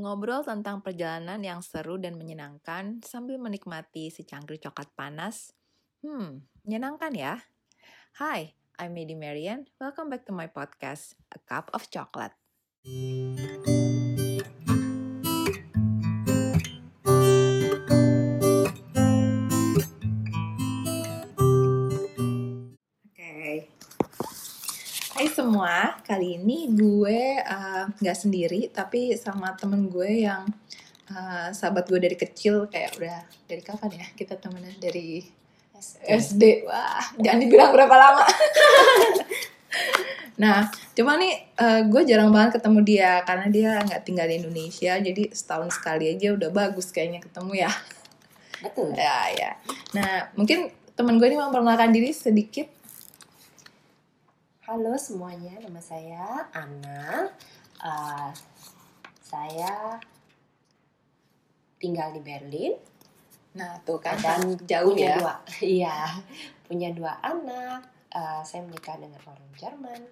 Ngobrol tentang perjalanan yang seru dan menyenangkan sambil menikmati secangkir coklat panas. Hmm, menyenangkan ya? Hi, I'm Medi Marian. Welcome back to my podcast, A Cup of Chocolate. Semua, kali ini gue uh, nggak sendiri, tapi sama temen gue yang uh, sahabat gue dari kecil, kayak udah dari kapan ya kita temenan dari SD. Wah, jangan dibilang berapa lama. nah, cuma nih uh, gue jarang banget ketemu dia karena dia nggak tinggal di Indonesia, jadi setahun sekali aja udah bagus kayaknya ketemu ya. Betul. Ya, ya. Nah, mungkin temen gue ini memperkenalkan diri sedikit. Halo semuanya, nama saya Ana. Uh, saya tinggal di Berlin Nah, tuh kan dan jauh punya ya. dua, iya, punya dua anak. Uh, saya menikah dengan orang Jerman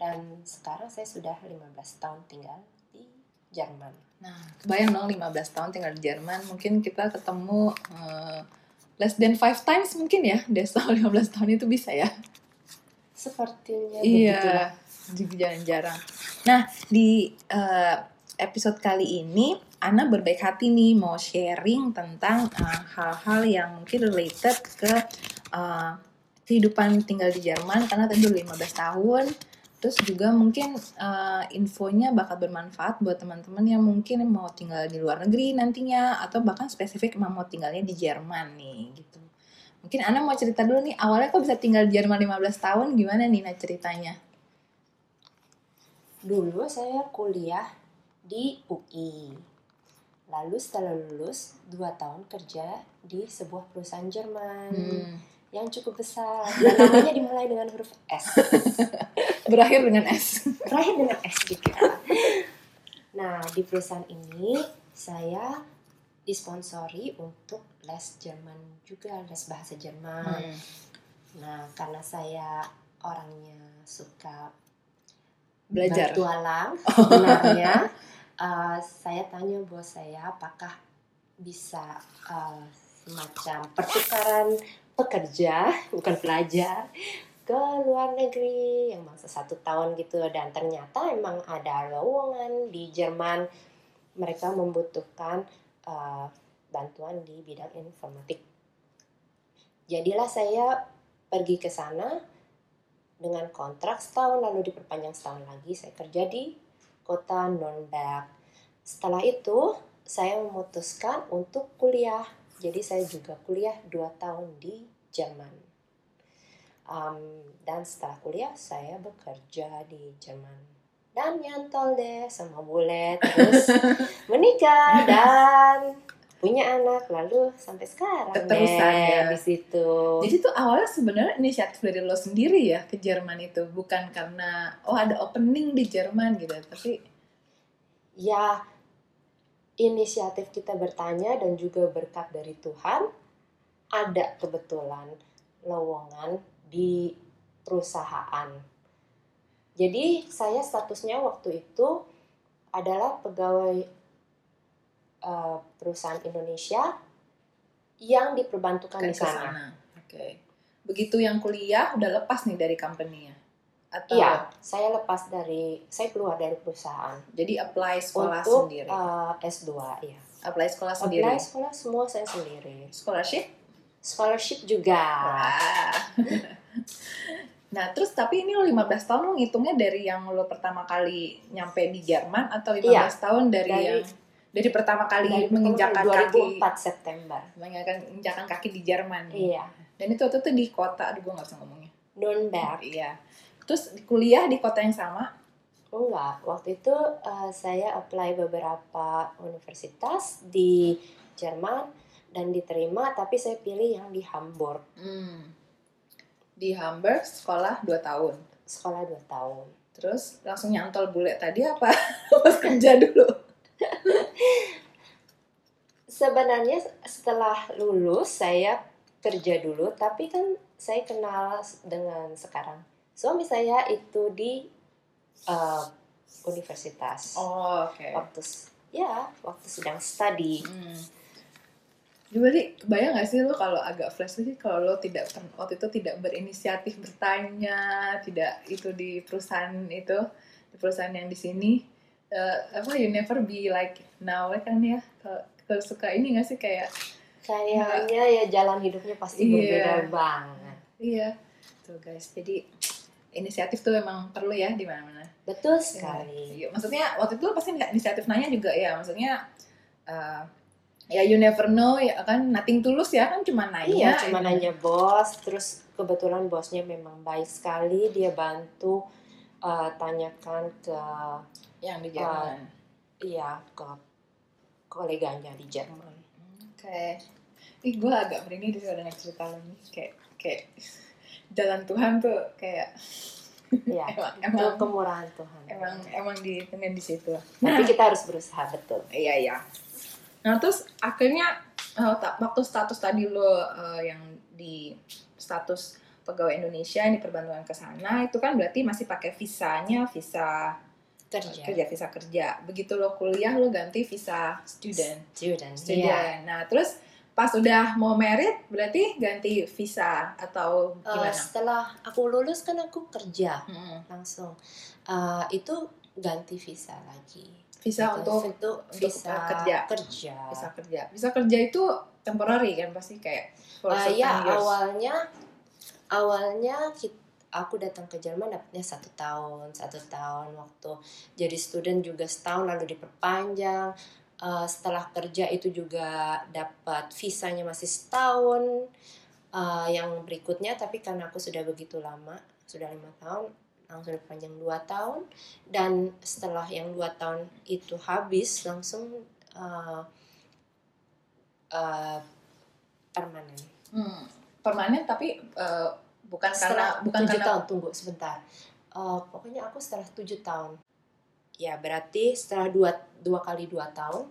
dan sekarang saya sudah 15 tahun tinggal di Jerman. Nah, bayang dong 15 tahun tinggal di Jerman, mungkin kita ketemu eh, less than five times mungkin ya, setahun 15 tahun itu bisa ya. Sepertinya Iya, juga jarang-jarang. Nah, di eh, episode kali ini, Ana berbaik hati nih mau sharing tentang eh, hal-hal yang mungkin related ke eh, kehidupan tinggal di Jerman, karena tadi udah 15 tahun. Terus juga mungkin eh, infonya bakal bermanfaat buat teman-teman yang mungkin mau tinggal di luar negeri nantinya, atau bahkan spesifik mau tinggalnya di Jerman nih, gitu. Mungkin Ana mau cerita dulu nih, awalnya kok bisa tinggal di Jerman 15 tahun, gimana nih nah ceritanya? Dulu saya kuliah di UI. Lalu setelah lulus, dua tahun kerja di sebuah perusahaan Jerman Hmm. yang cukup besar. Dan namanya dimulai dengan huruf S. Berakhir dengan S. Terakhir dengan S juga. Nah, di perusahaan ini saya disponsori untuk les Jerman juga, les bahasa Jerman. Hmm. Nah, karena saya orangnya suka Belajar. bertualang sebenarnya uh, saya tanya bos saya apakah bisa uh, semacam pertukaran pekerja bukan pelajar ke luar negeri yang masa satu tahun gitu dan ternyata emang ada lowongan di Jerman mereka membutuhkan uh, bantuan di bidang informatik jadilah saya pergi ke sana dengan kontrak setahun lalu diperpanjang setahun lagi saya kerja di kota Nürnberg. Setelah itu saya memutuskan untuk kuliah. Jadi saya juga kuliah 2 tahun di Jerman. Um, dan setelah kuliah saya bekerja di Jerman. Dan nyantol deh sama bule terus menikah dan punya anak lalu sampai sekarang Keterusan deh ya. di situ. Jadi tuh awalnya sebenarnya inisiatif dari lo sendiri ya ke Jerman itu, bukan karena oh ada opening di Jerman gitu, tapi ya inisiatif kita bertanya dan juga berkat dari Tuhan ada kebetulan lowongan di perusahaan. Jadi saya statusnya waktu itu adalah pegawai eh, perusahaan Indonesia yang diperbantukan kan di sana. sana. Oke. Begitu yang kuliah udah lepas nih dari company-nya. Atau Iya, saya lepas dari saya keluar dari perusahaan jadi apply sekolah untuk sendiri. eh, S2 ya. apply sekolah sendiri. Apply sekolah semua saya sendiri. Scholarship? Scholarship juga. Wah. nah, terus tapi ini lo 15 tahun lo ngitungnya dari yang lo pertama kali nyampe di Jerman atau 15 Iya. tahun dari, Dari- yang dari pertama kali Dari menginjakan pertama kaki kali 2004 September. menginjakan kaki di Jerman. Iya. Dan itu waktu itu di kota, aduh gue gak bisa ngomongnya. Nürnberg. Iya. Terus kuliah di kota yang sama. Enggak, waktu itu eh, saya apply beberapa universitas di Jerman dan diterima, tapi saya pilih yang di Hamburg, Hmm. Di Hamburg sekolah 2 tahun. sekolah 2 tahun. Terus langsung nyantol bule tadi apa? Pas kerja dulu. Sebenarnya setelah lulus saya kerja dulu, tapi kan saya kenal dengan sekarang suami saya itu di eh, universitas Oh, oke. waktu s- ya waktu sedang study. Hmm. Jadi kebayang gak sih lo kalau agak flash sih kalau lo tidak waktu itu tidak berinisiatif bertanya, tidak itu di perusahaan itu, di perusahaan yang di sini, uh, apa you never be like now kan ya? Kalau suka ini gak sih kayak kayaknya ya jalan hidupnya pasti Iya. berbeda banget. iya, tuh guys. Jadi inisiatif tuh emang perlu ya di mana-mana. Betul sekali. Iya, maksudnya waktu itu pasti nggak inisiatif nanya juga ya, maksudnya uh, ya you never know ya kan nothing tulus ya kan cuma nanya. Iya, cuma nanya bos, terus kebetulan bosnya memang baik sekali, dia bantu uh, tanyakan ke yang di Jerman. iya ke koleganya di Jerman. Oke. Ih, gue agak merinding di udah naik cerita nih. Kayak, kayak jalan Tuhan tuh kayak Iya, emang emang kemurahan Tuhan. emang emang di di situ. Tapi kita harus berusaha betul. Iya iya. Nah terus akhirnya eh, waktu status tadi lo eh, yang di status pegawai Indonesia yang di perbantuan ke sana itu kan berarti masih pakai visanya visa Kerja. kerja visa kerja. Begitu lo kuliah lo ganti visa student. Student. Student. Iya. Nah terus pas udah mau merit berarti ganti visa atau Uh, gimana? setelah aku lulus kan aku kerja Mm-mm. langsung. Uh, itu ganti visa lagi. Visa Gitu. untuk untuk visa kerja. kerja. visa kerja. Visa kerja itu temporary kan pasti kayak Uh, ya years. awalnya awalnya kit- aku datang ke Jerman dapatnya satu tahun satu tahun waktu jadi student juga setahun lalu diperpanjang Uh, setelah kerja itu juga dapat visanya masih setahun Uh, yang berikutnya tapi karena aku sudah begitu lama sudah lima tahun langsung diperpanjang dua tahun. Dan setelah yang dua tahun itu habis langsung uh, uh, permanen. Hmm, permanen tapi eh, bukan setelah karena bukan tujuh karena tahun tunggu sebentar. Eh, pokoknya aku setelah tujuh tahun. Ya berarti setelah dua dua kali dua tahun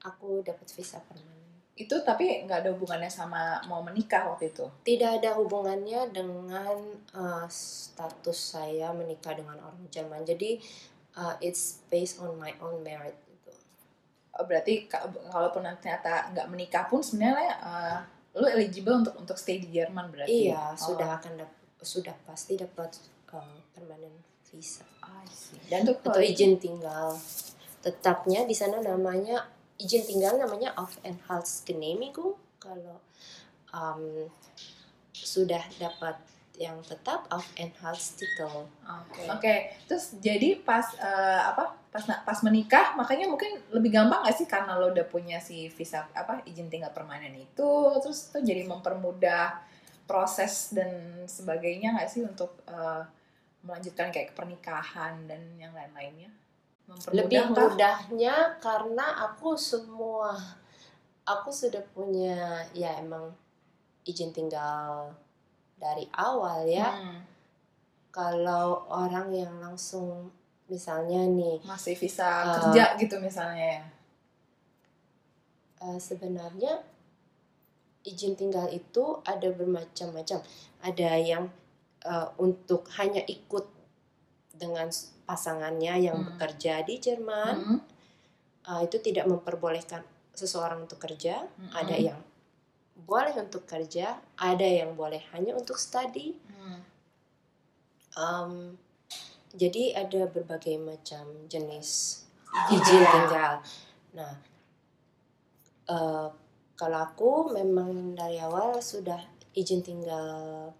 aku dapat visa permanen itu tapi nggak ada hubungannya sama mau menikah waktu itu. tidak ada hubungannya dengan eh, status saya menikah dengan orang Jerman jadi eh, it's based on my own merit gitu Oh, berarti ka- kalaupun ternyata nggak menikah pun sebenarnya eh, lu eligible untuk untuk stay di Jerman berarti. iya Oh, sudah akan dap- sudah pasti dapat eh, permanen visa I see. Dan untuk atau izin tinggal tetapnya di sana namanya izin tinggal namanya Aufenthaltsgenehmigung kalau um, sudah dapat yang tetap Aufenthaltstitel Oke. Oke. Terus jadi pas eh, apa? Pas pas menikah makanya mungkin lebih gampang nggak sih karena lo udah punya si visa apa izin tinggal permanen itu terus tuh jadi mempermudah proses dan sebagainya nggak sih untuk eh, melanjutkan kayak pernikahan dan yang lain-lainnya? Lebih mudahnya karena aku semua aku sudah punya ya emang izin tinggal dari awal ya Hmm, kalau orang yang langsung misalnya nih masih visa Eh, kerja gitu misalnya ya. Eh, sebenarnya izin tinggal itu ada bermacam-macam. Ada yang eh, untuk hanya ikut dengan pasangannya yang Hmm. bekerja di Jerman, Hmm, eh, itu tidak memperbolehkan seseorang untuk kerja. hmm, Ada yang boleh untuk kerja, ada yang boleh hanya untuk study. hmm. Em, jadi ada berbagai macam jenis Izin izin tinggal. Nah, eh, kalau aku memang dari awal sudah izin tinggal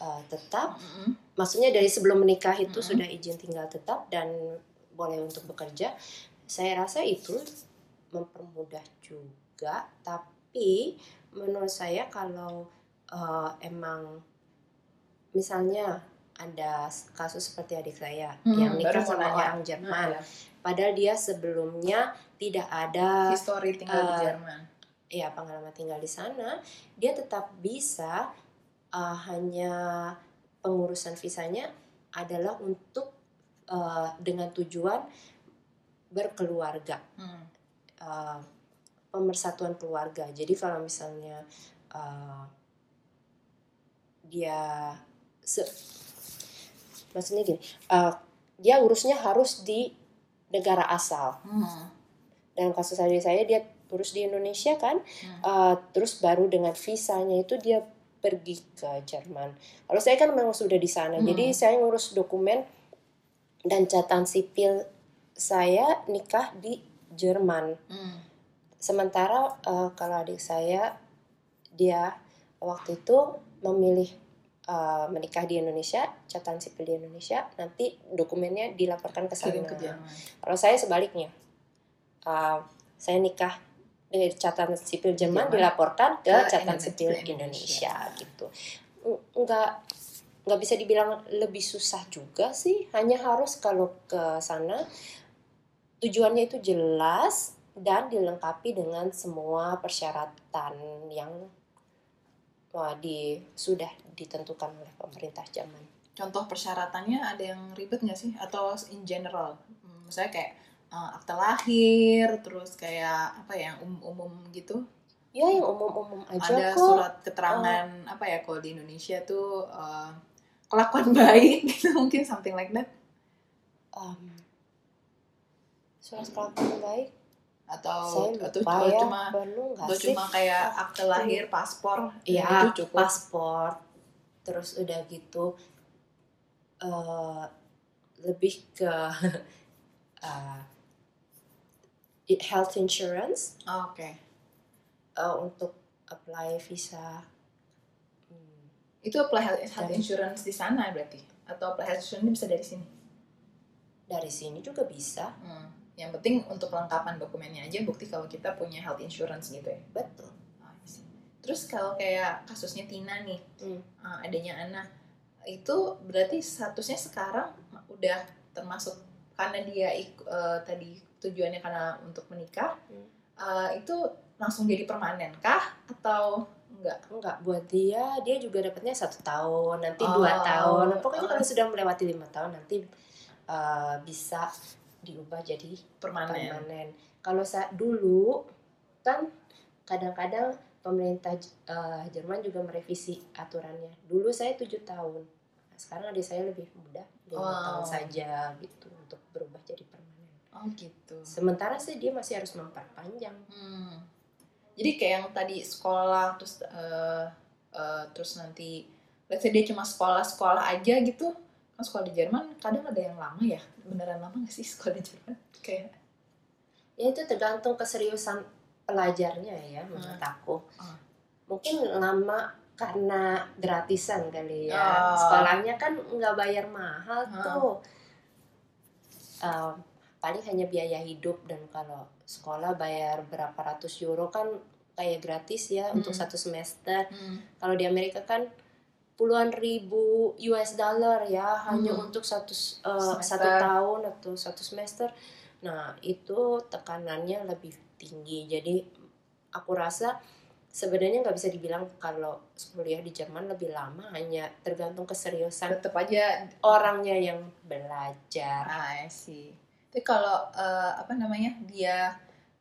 eh, tetap, Hmm, maksudnya dari sebelum menikah itu Mm-mm. sudah izin tinggal tetap dan boleh untuk bekerja. Saya rasa itu mempermudah juga, tapi menurut saya kalau eh, emang misalnya ada kasus seperti adik saya Hmm, yang nikah sama nanya. orang Jerman, Nah, padahal dia sebelumnya tidak ada history tinggal di eh, Jerman. ya pengalaman tinggal di sana, dia tetap bisa uh, hanya pengurusan visanya adalah untuk uh, dengan tujuan berkeluarga, Hmm. uh, pemersatuan keluarga. Jadi kalau misalnya uh, dia se maksudnya gini, uh, dia urusnya harus di negara asal. Hmm. Dan kasus adik saya dia terus di Indonesia kan, Hmm. uh, terus baru dengan visanya itu dia pergi ke Jerman. Kalau saya kan memang sudah di sana, Hmm. jadi saya ngurus dokumen dan catatan sipil saya nikah di Jerman. Hmm. Sementara uh, kalau adik saya dia waktu itu memilih uh, menikah di Indonesia, catatan sipil di Indonesia, nanti dokumennya dilaporkan ke sana. Kalau saya sebaliknya, uh, saya nikah dari catatan sipil Jerman Jerman. dilaporkan ke Ke catatan Indonesia. sipil Indonesia gitu. N- Nggak nggak bisa dibilang lebih susah juga sih, hanya harus kalau ke sana tujuannya itu jelas dan dilengkapi dengan semua persyaratan yang wah, di sudah ditentukan oleh pemerintah Jerman. Contoh persyaratannya ada yang ribet nggak sih? Atau in general? Hmm, Misalnya kayak uh, akte lahir, terus kayak apa ya, yang umum-umum gitu. Ya yang umum-umum aja ada kok. surat keterangan apa ya kalau di Indonesia tuh uh, kelakuan baik gitu mungkin something like that. Um, surat kelakuan baik? Atau saya atau, atau ya cuma atau cuma kayak akte lahir paspor Iya, itu cukup. paspor. Terus udah gitu eh lebih ke eh, health insurance Oh, oke. eh, untuk apply visa. Hmm, itu apply health, health insurance di sana berarti? Atau apply health insurance bisa dari sini? Dari sini juga bisa. Hmm. yang penting untuk kelengkapan dokumennya aja bukti kalau kita punya health insurance gitu ya? Betul. Oh, see. terus kalau kayak kasusnya Tina nih Hmm. uh, adanya Ana itu berarti statusnya sekarang udah termasuk karena dia uh, tadi tujuannya karena untuk menikah Hmm. uh, itu langsung jadi permanen kah atau enggak enggak buat dia dia juga dapatnya satu tahun nanti Oh. dua tahun pokoknya Oh. kalau sudah melewati lima tahun nanti eh, bisa diubah jadi permanen permanen. Kalau saya dulu kan kadang-kadang pemerintah eh, Jerman juga merevisi aturannya. Dulu saya tujuh tahun, sekarang adik saya lebih muda lima Wow. tahun saja gitu untuk berubah jadi permanen. Oh gitu Sementara sih dia masih harus memperpanjang. Hmm. Jadi kayak yang tadi sekolah terus uh, uh, terus nanti let's say dia cuma sekolah-sekolah aja gitu. Kan sekolah di Jerman kadang ada yang lama ya. Beneran lama gak sih sekolah di Jerman? Kayak Ya itu tergantung keseriusan pelajarnya ya menurut aku. Hmm. Mungkin lama karena gratisan kali ya. Oh. Sekolahnya kan nggak bayar mahal Hmm. tuh. Um, paling hanya biaya hidup dan kalau sekolah bayar berapa ratus euro kan kayak gratis ya untuk Hmm. satu semester. hmm, Kalau di Amerika kan puluhan ribu US dollar ya hanya Hmm. untuk satu uh, Semester. satu tahun atau satu semester. Nah itu tekanannya lebih tinggi. Jadi aku rasa sebenarnya nggak bisa dibilang kalau kuliah di Jerman lebih lama hanya tergantung keseriusan tetap aja orangnya yang belajar. I see. Tapi kalau uh, apa namanya dia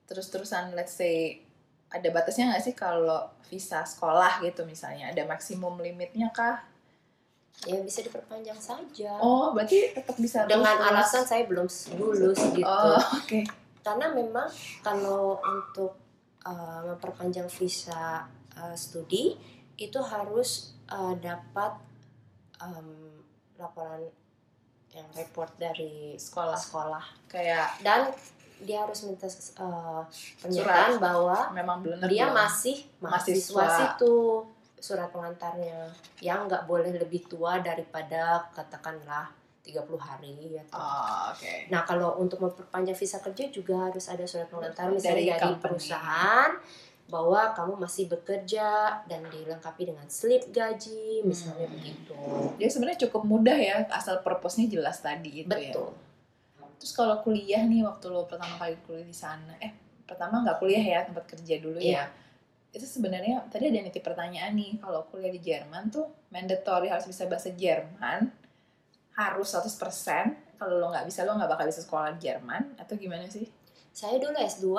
terus-terusan let's say ada batasnya nggak sih kalau visa sekolah gitu misalnya ada maksimum limitnya kah? Ya bisa diperpanjang saja. Oh berarti tetap bisa Dengan terus-terus. alasan saya belum lulus gitu. Oh oke. karena memang kalau untuk uh, memperpanjang visa uh, studi itu harus uh, dapat um, laporan yang report dari Sekolah. sekolah Kayak dan dia harus minta uh, pernyataan bahwa memang benar dia belum. masih mahasiswa Mahasiswa. situ surat pengantarnya yang nggak boleh lebih tua daripada katakanlah 30 hari atau Oh, oke. Nah, kalau untuk memperpanjang visa kerja juga harus ada surat pengantar misalnya Dari dari, perusahaan bahwa kamu masih bekerja dan dilengkapi dengan slip gaji, misalnya Hmm. begitu. Jadi sebenarnya cukup mudah ya asal purpose-nya jelas tadi gitu ya. Betul. Terus kalau kuliah nih waktu lo pertama kali kuliah di sana, eh pertama nggak kuliah ya tempat kerja dulu Iya. ya. Itu sebenarnya tadi ada nitip pertanyaan nih kalau kuliah di Jerman tuh mandatory harus bisa bahasa Jerman, harus 100%. Kalau lo nggak bisa lo nggak bakal bisa sekolah di Jerman atau gimana sih? Saya dulu S2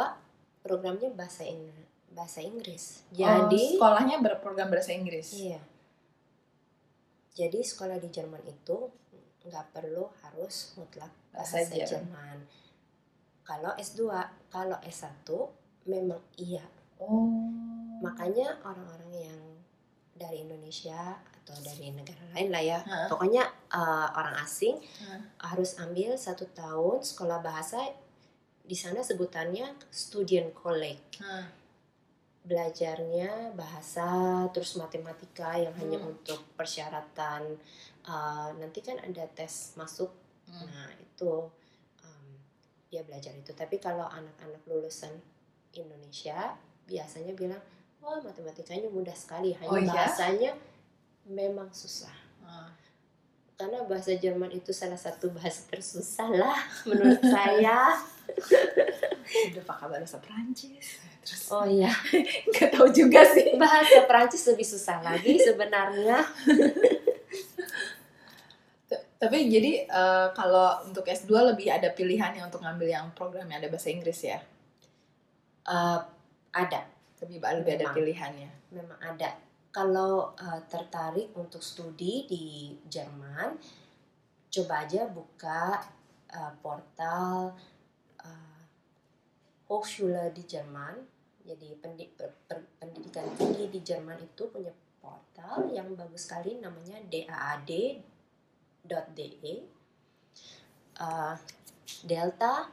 programnya bahasa In- bahasa Inggris. oh, Jadi sekolahnya berprogram bahasa Inggris. iya. Jadi sekolah di Jerman itu nggak perlu harus mutlak Bahasa bahasa, Jerman. Jerman. kalau S2 kalau S1 memang iya Oh. makanya orang-orang yang dari Indonesia atau dari negara lain lah ya Hah? pokoknya uh, orang asing Hah? harus ambil satu tahun sekolah bahasa di sana sebutannya student college Hah. Belajarnya bahasa terus matematika yang hanya Hmm. untuk persyaratan uh, nanti kan ada tes masuk Hmm. nah itu um, dia belajar itu tapi kalau anak-anak lulusan Indonesia biasanya bilang wah matematikanya mudah sekali hanya Oh, iya? bahasanya memang susah Ah. karena bahasa Jerman itu salah satu bahasa tersusah lah menurut saya Udah pakai bahasa Prancis. Terus oh iya nggak tahu juga sih. bahasa Prancis lebih susah lagi sebenarnya Tapi jadi eh, kalau untuk S2 lebih ada pilihannya untuk ngambil yang program yang ada bahasa Inggris ya. Uh, ada Lebih lebih ada pilihannya. memang ada kalau uh, tertarik untuk studi di Jerman coba aja buka uh, portal uh, Hochschule di Jerman jadi pendidikan tinggi di Jerman itu punya portal yang bagus sekali namanya daad.de Uh, delta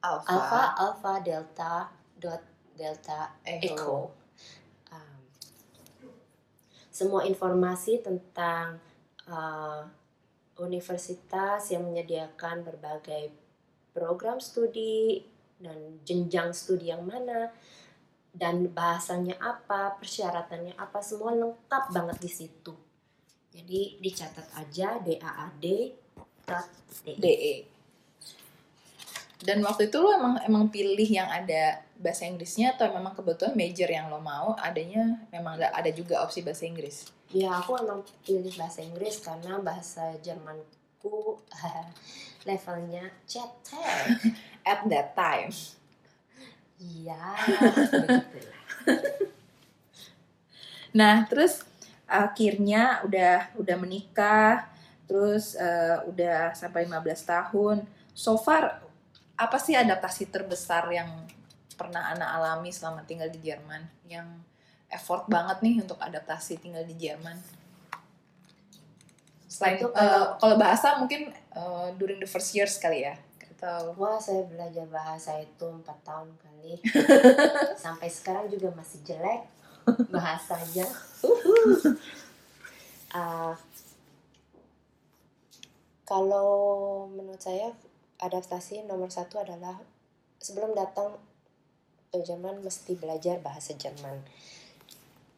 Alpha, alpha alpha delta dot delta Echo. Echo. Um, semua informasi tentang uh, universitas yang menyediakan berbagai program studi dan jenjang studi yang mana dan bahasanya apa, persyaratannya apa, semua lengkap banget di situ. Jadi dicatat aja DAAD.de. DE. Dan waktu itu lo emang emang pilih yang ada bahasa Inggrisnya atau memang kebetulan major yang lo mau adanya memang ada, ada juga opsi bahasa Inggris. Ya aku emang pilih bahasa Inggris karena bahasa Jermanku levelnya cetek. At that time. Iya, begitulah. Nah, terus akhirnya udah udah menikah, terus eh, udah sampai 15 tahun. So far apa sih adaptasi terbesar yang pernah Ana alami selama tinggal di Jerman yang effort banget nih untuk adaptasi tinggal di Jerman? Selain Itu eh, kalau- bahasa mungkin eh, during the first years kali ya. Atau Wah, saya belajar bahasa itu empat tahun kali. Sampai sekarang juga masih jelek bahasanya. Ah, kalau menurut saya adaptasi nomor satu adalah sebelum datang ke Jerman mesti belajar bahasa Jerman.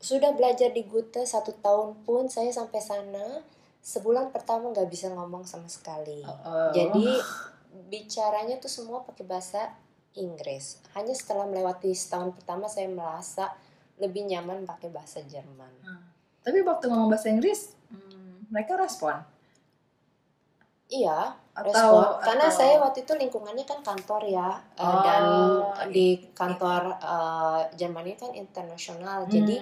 Sudah belajar di Gute satu tahun pun saya sampai sana sebulan pertama nggak bisa ngomong sama sekali. Oh. Jadi bicaranya tuh semua pakai bahasa Inggris. Hanya setelah melewati setahun pertama saya merasa lebih nyaman pakai bahasa Jerman. tapi waktu ngomong bahasa Inggris hmm, mereka respon Iya, atau respon. Karena atau- saya waktu itu lingkungannya kan kantor ya, eh, Oh, dan di iya. kantor eh, Jerman ini kan internasional. Hmm, Jadi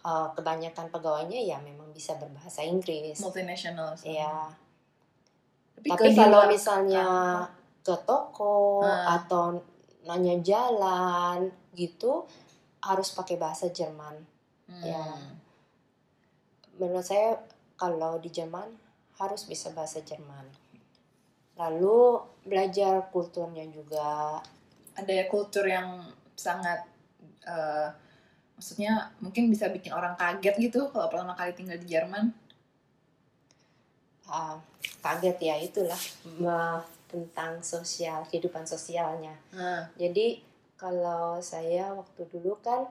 eh, kebanyakan pegawainya ya memang bisa berbahasa Inggris. multinational Iya. Tapi, kalau misalnya ke toko Ah. atau nanya jalan gitu harus pakai bahasa Jerman. Hmm. ya. Menurut saya kalau di Jerman harus bisa bahasa Jerman. Lalu belajar kulturnya juga. ada ya kultur yang sangat eh, maksudnya mungkin bisa bikin orang kaget gitu kalau pertama kali tinggal di Jerman ah, kaget ya itulah me- tentang sosial kehidupan sosialnya. Jadi kalau saya waktu dulu kan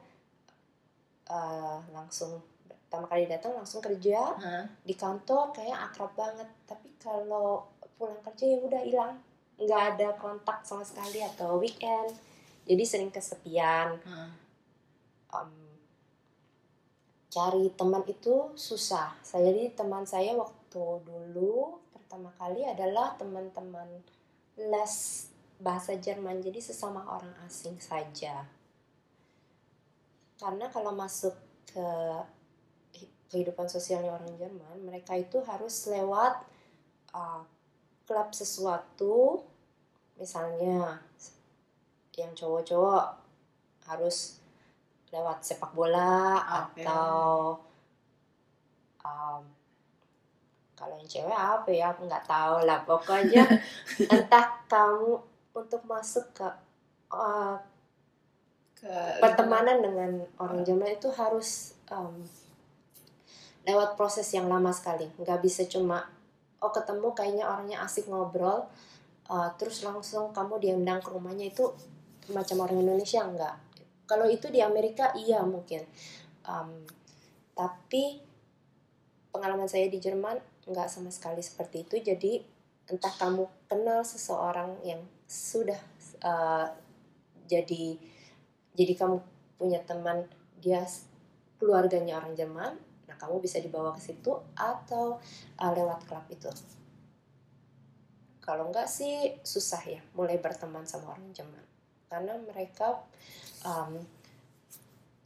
eh, langsung pertama kali datang langsung kerja Hah? di kantor kayak akrab banget tapi kalau pulang kerja ya udah hilang nggak ada kontak sama sekali atau weekend jadi sering kesepian Hah. Em, cari teman itu susah. Jadi teman saya waktu dulu pertama kali adalah teman-teman les bahasa Jerman. Jadi sesama orang asing saja. Karena kalau masuk ke kehidupan sosialnya orang Jerman mereka itu harus lewat uh, klub sesuatu. Misalnya yang cowok-cowok harus lewat sepak bola Oke. atau um, kalau yang cewek apa ya aku nggak tahu lah. Pokoknya entah kamu untuk masuk ke uh, ke pertemanan dengan orang Jerman itu harus um, lewat proses yang lama sekali. Nggak bisa cuma oh ketemu kayaknya orangnya asik ngobrol uh, terus langsung kamu diundang ke rumahnya itu macam orang Indonesia enggak kalau itu di Amerika iya mungkin. Um, tapi pengalaman saya di Jerman nggak sama sekali seperti itu. Jadi entah kamu kenal seseorang yang sudah uh, jadi jadi kamu punya teman dia keluarganya orang Jerman nah kamu bisa dibawa ke situ atau uh, lewat klub itu. Kalau enggak sih susah ya mulai berteman sama orang Jerman. Karena mereka um,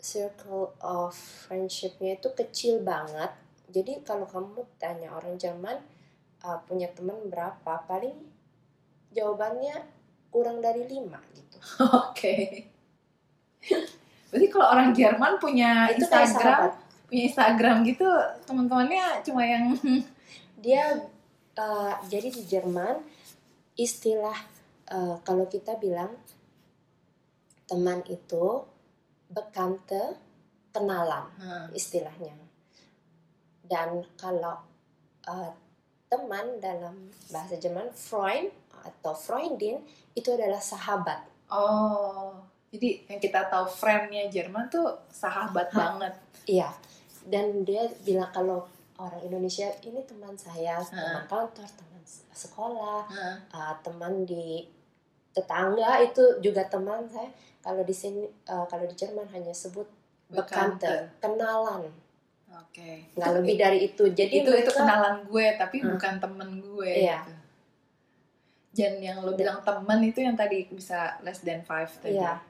circle of friendshipnya itu kecil banget. Jadi kalau kamu tanya orang Jerman uh, punya teman berapa paling jawabannya kurang dari lima gitu. Oke. Berarti kalau orang Jerman punya itu Instagram, punya Instagram gitu, teman-temannya cuma yang dia uh, jadi di Jerman istilah uh, kalau kita bilang teman itu bekante kenalan istilahnya. Dan kalau uh, teman dalam bahasa Jerman Freund atau Freundin itu adalah sahabat. Oh, jadi yang kita tahu friendnya Jerman tuh sahabat banget. iya. Dan dia bilang kalau orang Indonesia ini teman saya teman kantor teman sekolah uh, teman di tetangga itu juga teman saya kalau di sini uh, kalau di Jerman hanya sebut bekante kenalan Oke. nggak lebih dari itu jadi itu itu mereka kenalan gue tapi Hmm. bukan temen gue. Iya. gitu. Dan yang lo bilang temen itu yang tadi bisa less than five tadi. Iya.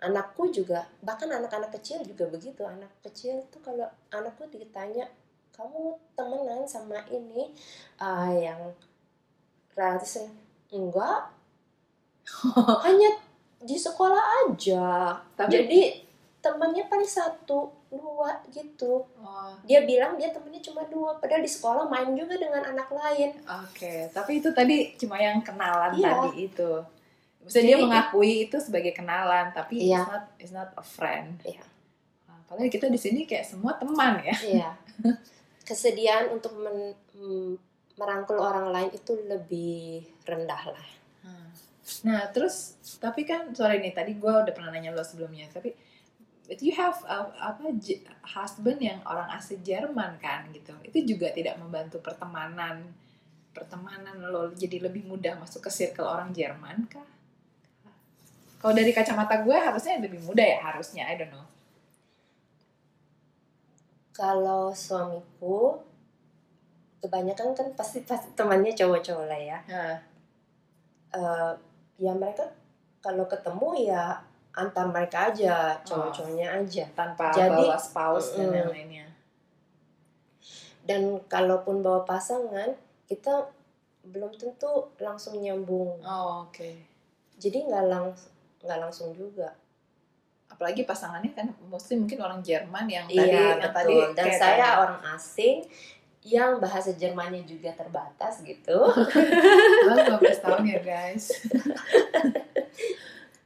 anakku juga bahkan anak-anak kecil juga begitu anak kecil tuh kalau anakku ditanya kamu temenan sama ini ah yang ratus enggak hanya di sekolah aja Tapi jadi temannya paling satu dua gitu oh, dia bilang dia temennya cuma dua padahal di sekolah main juga dengan anak lain Oke, tapi itu tadi cuma yang kenalan Iya. tadi itu. Maksudnya dia mengakui itu sebagai kenalan, tapi Iya. it's not it's not a friend. Iya. Nah, Padahal kita di sini kayak semua teman ya. Iya. Kesediaan untuk men- m- merangkul orang lain itu lebih rendah lah. Nah, terus tapi kan sorry nih tadi gue udah pernah nanya lo sebelumnya, tapi but you have uh, apa husband yang orang asli Jerman kan gitu. Itu juga tidak membantu pertemanan pertemanan lo jadi lebih mudah masuk ke circle orang Jerman kah? Kalau dari kacamata gue harusnya lebih mudah ya harusnya, I don't know. Kalau suamiku kebanyakan kan pasti pasti temannya cowok-cowok lah ya. Nah, Eh, ya mereka kalau ketemu ya antar mereka aja, cowok-cowoknya aja. tanpa Jadi- bawa spouse dan Mm-mm. yang lainnya. Dan kalaupun bawa pasangan, kita belum tentu langsung nyambung. Oh, oke. Jadi nggak langs nggak langsung juga. Apalagi pasangannya kan mostly mungkin orang Jerman yang tadi Iya, yang betul. tadi Dan saya tadi. orang asing yang bahasa Jermannya juga terbatas gitu. Baru 15 tahun ya guys.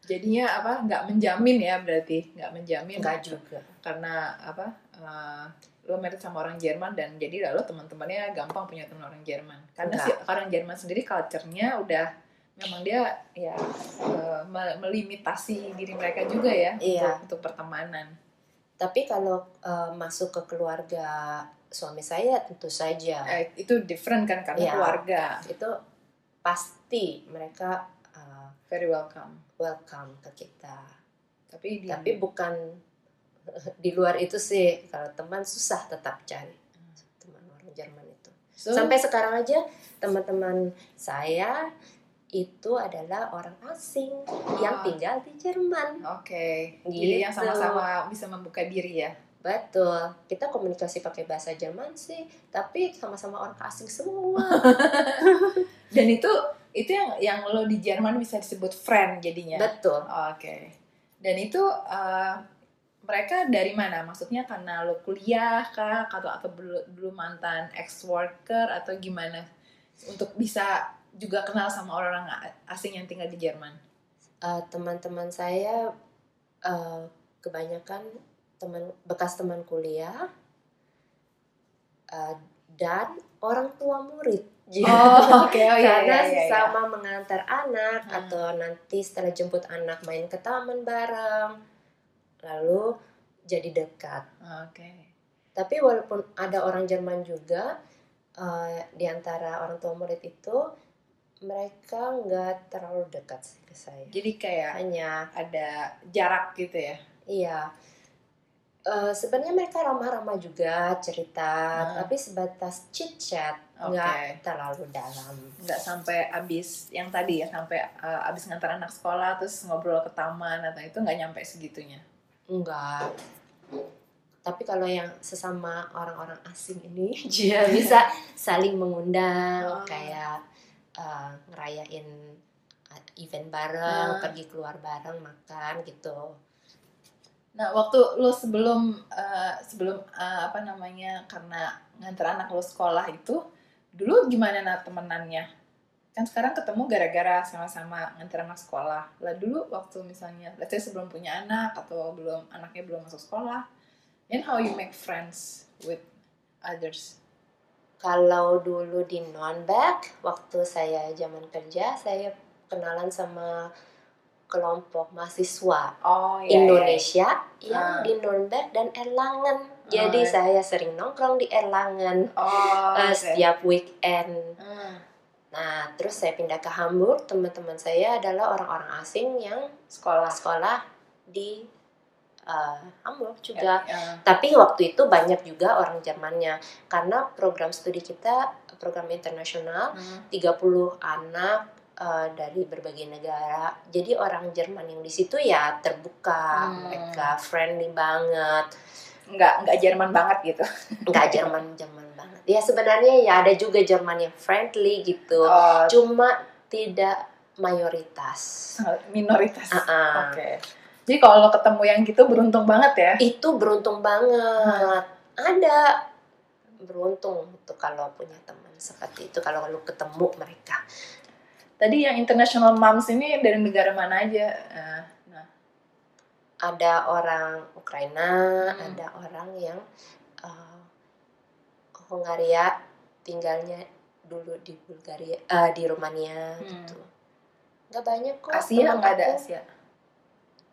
Jadinya apa? Nggak menjamin ya berarti, nggak menjamin Enggak juga. karena apa? eh, lo married sama orang Jerman dan jadi lo teman-temannya gampang punya teman orang Jerman. Karena Enggak. si orang Jerman sendiri culture-nya udah memang dia ya me- melimitasi diri mereka juga ya Iya. untuk, untuk pertemanan. Tapi kalau eh, masuk ke keluarga suami saya tentu saja Eh, itu different kan karena Iya. keluarga. itu pasti mereka eh, Very welcome. welcome ke kita. Tapi di Tapi bukan di luar itu sih kalau teman susah tetap cari teman orang Jerman itu. So, Sampai sekarang aja teman-teman saya itu adalah orang asing yang Ah. tinggal di Jerman. Oke, jadi yang Gitu. sama-sama bisa membuka diri ya. Betul. Kita komunikasi pakai bahasa Jerman sih, tapi sama-sama orang asing semua. Dan itu itu yang yang lo di Jerman bisa disebut friend jadinya. betul Oke. Dan itu uh, mereka dari mana? Maksudnya karena lo kuliah kah atau atau belum mantan ex worker atau gimana? Untuk bisa juga kenal sama orang-orang asing yang tinggal di Jerman. Eh, teman-teman saya eh, kebanyakan teman bekas teman kuliah eh, dan orang tua murid Oh, oke. Oh, iya, karena iya, iya, iya. sama mengantar anak Hmm. atau nanti setelah jemput anak main ke taman bareng lalu jadi dekat Oke. tapi walaupun ada orang Jerman juga eh, di antara orang tua murid itu mereka nggak terlalu dekat sih ke saya Jadi kayak hanya ada jarak gitu ya. iya Eh, sebenarnya mereka ramah-ramah juga cerita Hmm. tapi sebatas chit chat nggak terlalu dalam Nggak sampai abis yang tadi ya sampai uh, abis ngantar anak sekolah terus ngobrol ke taman atau itu nggak nyampe segitunya. enggak tapi kalau yang sesama orang-orang asing ini dia bisa saling mengundang Oh. kayak eh, ngerayain uh, event bareng Ah. pergi keluar bareng makan gitu Nah, waktu lo sebelum uh, sebelum uh, apa namanya karena nganter anak lo sekolah itu, dulu gimana nah temenannya? Kan sekarang ketemu gara-gara sama-sama nganter anak sekolah. Lah dulu waktu misalnya, let's say sebelum punya anak atau belum anaknya belum masuk sekolah, then how you make friends with others? Kalau dulu di Nonback, waktu saya zaman kerja, saya kenalan sama kelompok mahasiswa Oh iya. Indonesia Ah. yang di Nuremberg dan Erlangen. Jadi Oh, iya. saya sering nongkrong di Erlangen Oh, eh, oke. setiap weekend. Hmm, Nah, terus saya pindah ke Hamburg. Teman-teman saya adalah orang-orang asing yang sekolah sekolah di eh, Hamburg juga. Ya, Tapi waktu itu banyak juga orang Jermannya karena program studi kita program internasional hmm. 30 anak eh, dari berbagai negara. Jadi orang Jerman yang di situ ya terbuka, Hmm. mereka friendly banget, nggak nggak Jerman banget gitu. nggak Jerman Jerman banget. Ya sebenarnya ya ada juga Jerman yang friendly gitu, Oh, cuma tidak mayoritas. minoritas. Ah-ah. Oke. Jadi kalau lo ketemu yang gitu beruntung banget ya. Itu beruntung banget. Ada beruntung tuh kalau punya teman seperti itu kalau lu ketemu mereka. Tadi yang international moms ini dari negara mana aja? Eh, Nah, ada orang Ukraina, Hmm. ada orang yang uh, Hungaria tinggalnya dulu di Bulgaria, eh, di Rumania Hmm. gitu. Nggak banyak kok. Asia nggak ada. Asia.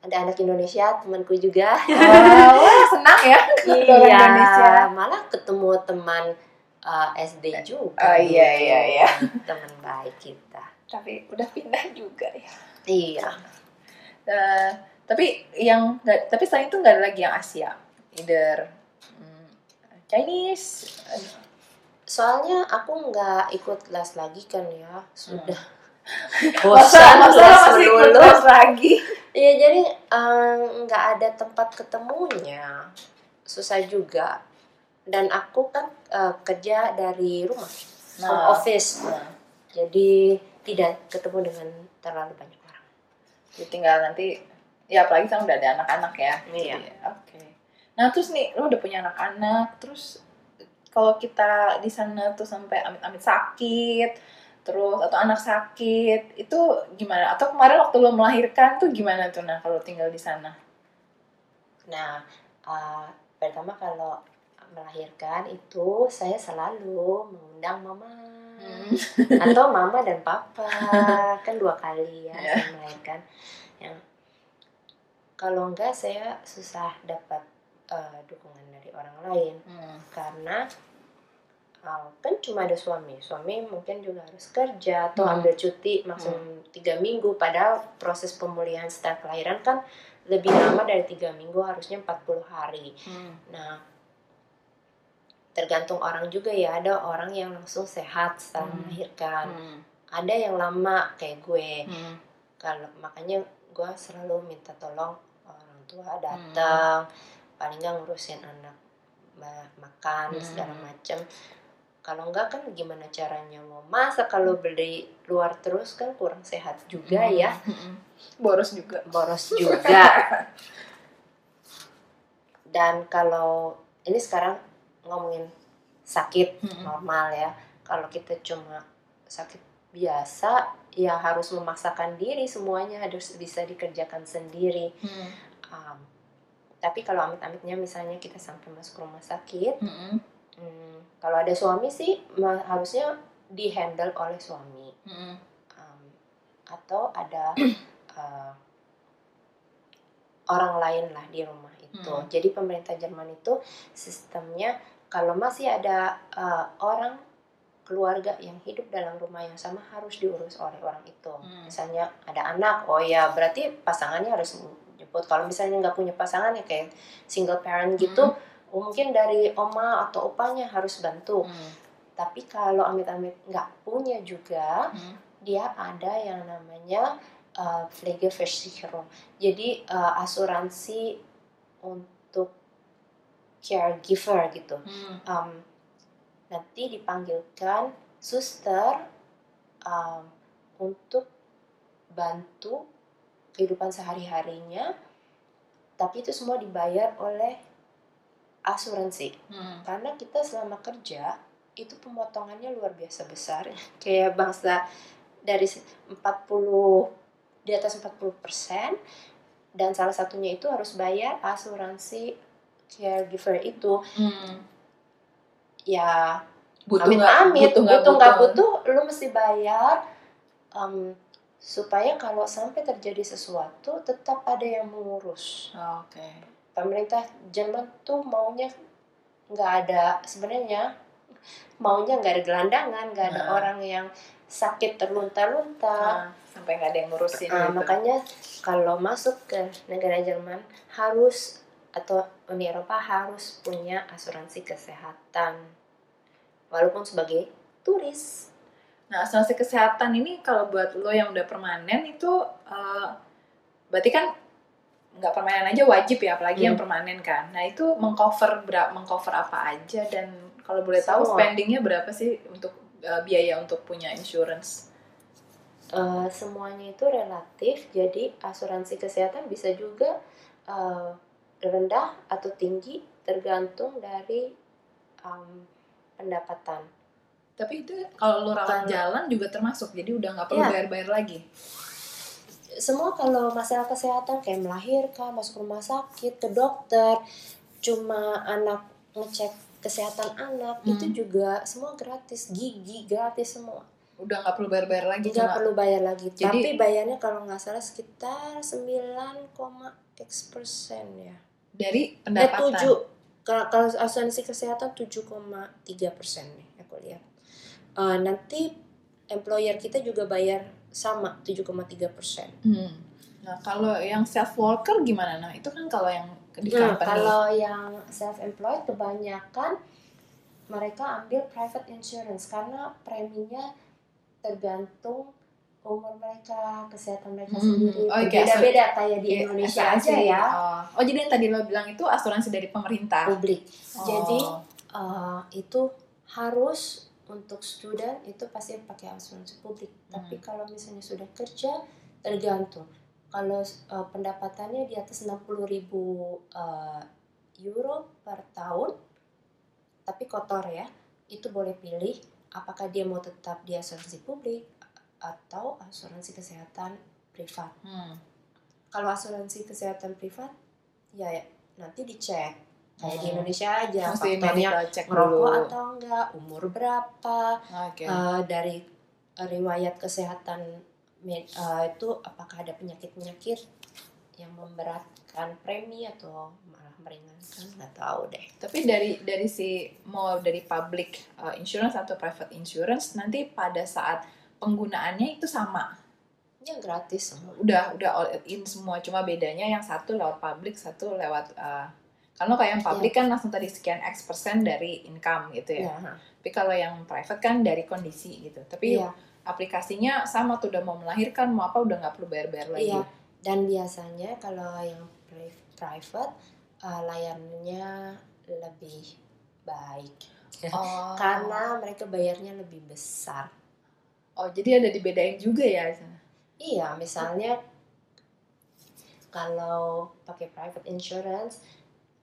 Ada anak Indonesia, temanku juga. Oh, wah, senang ya orang Indonesia. malah ketemu teman uh, SD juga. Oh, iya, iya, iya. Teman baik kita. Tapi udah pindah juga ya. Iya. Eh, tapi yang tapi selain itu nggak ada lagi yang Asia. Either hmm, Chinese. Soalnya aku nggak ikut les lagi kan ya, sudah. Masa, Bosan masa masih ikut les lagi? Iya jadi eh, nggak ada tempat ketemunya, susah juga. Dan aku kan eh, kerja dari rumah, home Nah, office, nah, jadi tidak ketemu dengan terlalu banyak orang. jadi tinggal nanti ya apalagi kan udah ada anak-anak ya. Iya. Oke. Nah terus nih lo udah punya anak-anak, terus kalau kita di sana tuh sampai amit-amit sakit, terus atau anak sakit, itu gimana? Atau kemarin waktu lo melahirkan tuh gimana tuh nah kalau tinggal di sana? Nah, eh, pertama kalau melahirkan itu saya selalu mengundang mama Hmm. atau mama dan papa kan dua kali ya Iya. saya melahirkan. Yang kalau enggak saya susah dapat eh, dukungan dari orang lain Hmm. karena uh, kan cuma ada suami suami mungkin juga harus kerja atau Hmm. ambil cuti maksimum tiga minggu padahal proses pemulihan setelah kelahiran kan lebih lama dari tiga minggu harusnya 40 hari Hmm. nah tergantung orang juga ya ada orang yang langsung sehat setelah Hmm. melahirkan Hmm. ada yang lama kayak gue Hmm. kalau makanya gue selalu minta tolong orang tua Hmm. datang paling nggak ngurusin anak ma- makan Hmm. segala macam kalau enggak kan gimana caranya mau masak kalau beli luar terus kan kurang sehat juga Hmm, ya hmm. boros juga boros juga dan kalau ini sekarang ngomongin sakit Hmm. normal ya kalau kita cuma sakit biasa ya harus memaksakan diri semuanya harus bisa dikerjakan sendiri Hmm. Um, tapi kalau amit-amitnya misalnya kita sampai masuk rumah sakit Hmm. hmm, kalau ada suami sih harusnya dihandle oleh suami Hmm. Um, atau ada uh, orang lain lah di rumah itu. Hmm. Jadi pemerintah Jerman itu sistemnya kalau masih ada uh, orang keluarga yang hidup dalam rumah yang sama harus diurus oleh orang itu. Hmm. Misalnya ada anak, oh ya berarti pasangannya harus jemput. Kalau misalnya nggak punya pasangan ya kayak single parent gitu, Hmm. mungkin dari oma atau opanya harus bantu. Hmm. Tapi kalau amit-amit nggak punya juga, Hmm. dia ada yang namanya uh, Pflegeversicherung. Jadi uh, asuransi untuk caregiver gitu. Hmm. Um, nanti dipanggilkan suster um, untuk bantu kehidupan sehari-harinya, tapi itu semua dibayar oleh asuransi Hmm. karena kita selama kerja itu pemotongannya luar biasa besar kayak bangsa dari 40 di atas 40 persen dan salah satunya itu harus bayar asuransi caregiver itu Hmm. ya butuh amit nggak amit butuh nggak butuh nggak butuh lu mesti bayar em, supaya kalau sampai terjadi sesuatu tetap ada yang mengurus Oh, oke pemerintah Jerman tuh maunya nggak ada sebenarnya maunya nggak ada gelandangan nggak ada Nah. orang yang sakit terlunta-lunta Ah, sampai nggak ada yang ngurusin Ah, gitu. makanya kalau masuk ke negara Jerman harus atau Uni Eropa harus punya asuransi kesehatan walaupun sebagai turis Nah, asuransi kesehatan ini kalau buat lo yang udah permanen itu eh, berarti kan nggak permanen aja wajib ya, apalagi yang Hmm. permanen kan. Nah, itu mengcover berapa mengcover apa aja dan kalau boleh tahu Semua. spendingnya berapa sih untuk eh, biaya untuk punya insurance? Eh, semuanya itu relatif jadi asuransi kesehatan bisa juga eh, rendah atau tinggi tergantung dari em, pendapatan Tapi itu kalau lo rawat Kalau- jalan juga termasuk, jadi udah nggak perlu Iya. bayar-bayar lagi. semua kalau masalah kesehatan kayak melahirkan masuk rumah sakit ke dokter cuma anak ngecek kesehatan anak Hmm. itu juga semua gratis gigi gratis semua Udah nggak perlu bayar-bayar lagi. nggak perlu bayar lagi Jadi- tapi bayarnya kalau nggak salah sekitar 9,x persen ya dari eh pendapatan. 7 kalau kalau asuransi kesehatan 7,3 persen nih aku lihat Eh, nanti employer kita juga bayar sama 7,3 persen Hmm. Nah, kalau yang self worker gimana? Nah, itu kan kalau yang di Nah, company. kalau yang self employed kebanyakan mereka ambil private insurance karena preminya tergantung umur mereka, kesehatan mereka Hmm, sendiri. oh, oke, Beda-beda kayak di Iya, Indonesia asuransi. aja ya, Oh. oh, jadi yang tadi lo bilang itu asuransi dari pemerintah. publik. Oh. Jadi uh, itu harus untuk student itu pasti pakai asuransi publik. Hmm. Tapi kalau misalnya sudah kerja tergantung. Kalau uh, pendapatannya di atas 60.000 ribu uh, euro per tahun, tapi kotor ya, itu boleh pilih apakah dia mau tetap di asuransi publik atau asuransi kesehatan privat. Hmm. Kalau asuransi kesehatan privat, ya nanti dicek kayak di Hmm. Indonesia aja Mesti faktornya check ngerokok dulu. atau enggak, umur berapa, Oke. eh, dari eh, riwayat kesehatan eh, itu apakah ada penyakit-penyakit yang memberatkan premi atau malah meringankan nggak tahu deh. Tapi dari dari si mau dari public uh, insurance atau private insurance nanti pada saat penggunaannya itu sama. Ya gratis semua. Udah udah all in semua. Cuma bedanya yang satu lewat public, satu lewat uh, kalau kayak yang public kan langsung tadi sekian X persen dari income gitu ya. Ya, Tapi kalau yang private kan dari kondisi gitu. Tapi iya. aplikasinya sama tuh udah mau melahirkan mau apa udah nggak perlu bayar-bayar lagi. Iya. Dan biasanya kalau yang pri- private eh, layanannya lebih baik. Oh. karena mereka bayarnya lebih besar. Oh, jadi ada dibedain juga ya? Iya, misalnya kalau pakai private insurance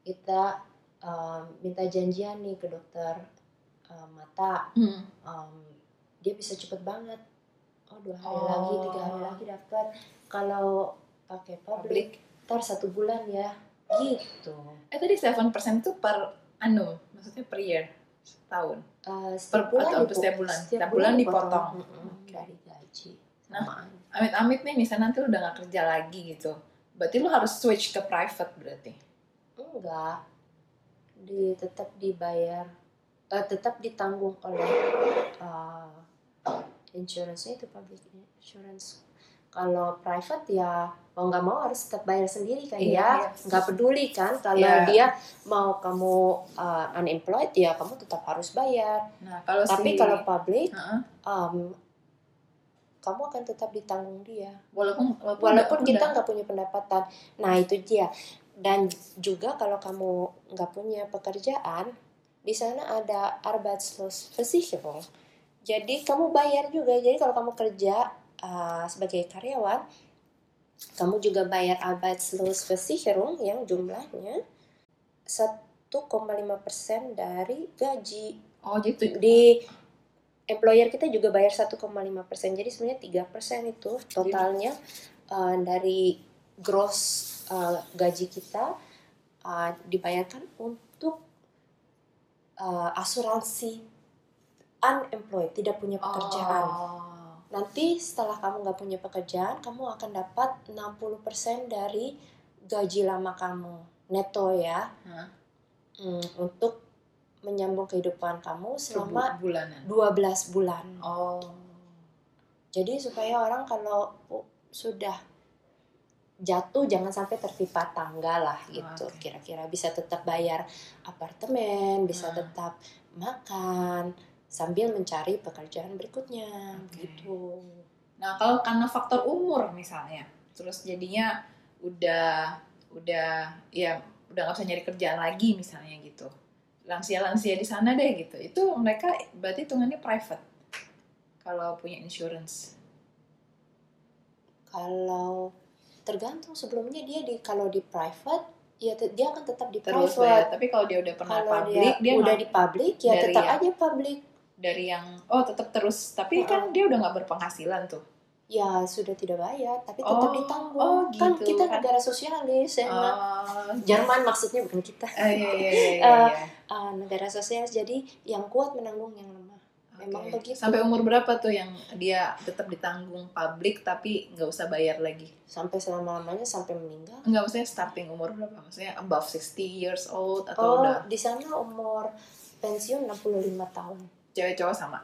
kita um, minta janjian nih ke dokter um, mata, Hmm. um, dia bisa cepet banget. Oh dua hari Oh. lagi, tiga hari lagi dapat. Kalau pakai public, ntar satu bulan ya, gitu. Eh tadi 7% itu per annum, maksudnya per year, setahun. Uh, Per- atau setiap bulan? Setiap bulan dipotong. Mm-mm, Oke. dari gaji. Nah. Amit-amit nih, misalnya nanti lu udah gak kerja lagi gitu. Berarti lu harus switch ke private berarti. enggak, di tetap dibayar, eh, tetap ditanggung oleh uh, insurance itu public insurance. Kalau private ya mau nggak mau harus tetap bayar sendiri kan Iya, ya, iya. nggak peduli kan kalau Iya. dia mau kamu uh, unemployed ya kamu tetap harus bayar. Nah, kalau Tapi si... kalau public, Heeh. um, kamu akan tetap ditanggung dia. walaupun walaupun, walaupun kita nggak punya pendapatan nah itu dia dan juga kalau kamu nggak punya pekerjaan di sana ada Arbeitslosversicherung jadi kamu bayar juga jadi kalau kamu kerja uh, sebagai karyawan kamu juga bayar Arbeitslosversicherung yang jumlahnya 1,5% dari gaji Oh, gitu. di employer kita juga bayar 1,5 persen jadi sebenarnya 3 persen itu totalnya uh, dari gross uh, gaji kita uh, dibayarkan untuk uh, asuransi unemployed tidak punya pekerjaan Oh. Nanti setelah kamu nggak punya pekerjaan kamu akan dapat 60% dari gaji lama kamu neto ya Hah? Hmm, untuk menyambung kehidupan kamu selama Bu- bulanan. 12 bulan. Oh. Jadi supaya orang kalau oh, sudah jatuh jangan sampai tertimpa tangga lah gitu. Kira-kira bisa tetap bayar apartemen, bisa Hmm. tetap makan sambil mencari pekerjaan berikutnya Oke. gitu. Nah, kalau karena faktor umur misalnya, terus jadinya udah udah ya udah nggak usah nyari kerjaan lagi misalnya gitu. Lansia-lansia di sana deh gitu. Itu mereka berarti hitungannya private. Kalau punya insurance. Kalau tergantung sebelumnya dia di kalau di private ya dia akan tetap di Terus private. bayar. Tapi kalau dia udah pernah Kalau public, dia, dia, udah di public ya tetap yang- aja public. Dari yang oh tetap terus. Tapi kan dia udah nggak berpenghasilan tuh. Ya sudah tidak bayar, tapi tetap Oh, ditanggung. oh, Kan gitu. kita Kan- negara sosialis, ya. Oh, Jerman maksudnya bukan kita. eh, iya, iya, iya, iya, iya. Ah, negara sosialis jadi yang kuat menanggung yang lemah. memang Oke. begitu. Sampai umur berapa tuh yang dia tetap ditanggung publik tapi nggak usah bayar lagi? Sampai selama-lamanya sampai meninggal. Enggak maksudnya starting umur berapa? Maksudnya above 60 years old atau Oh, udah di sana umur pensiun 65 tahun. Cewek cowok sama?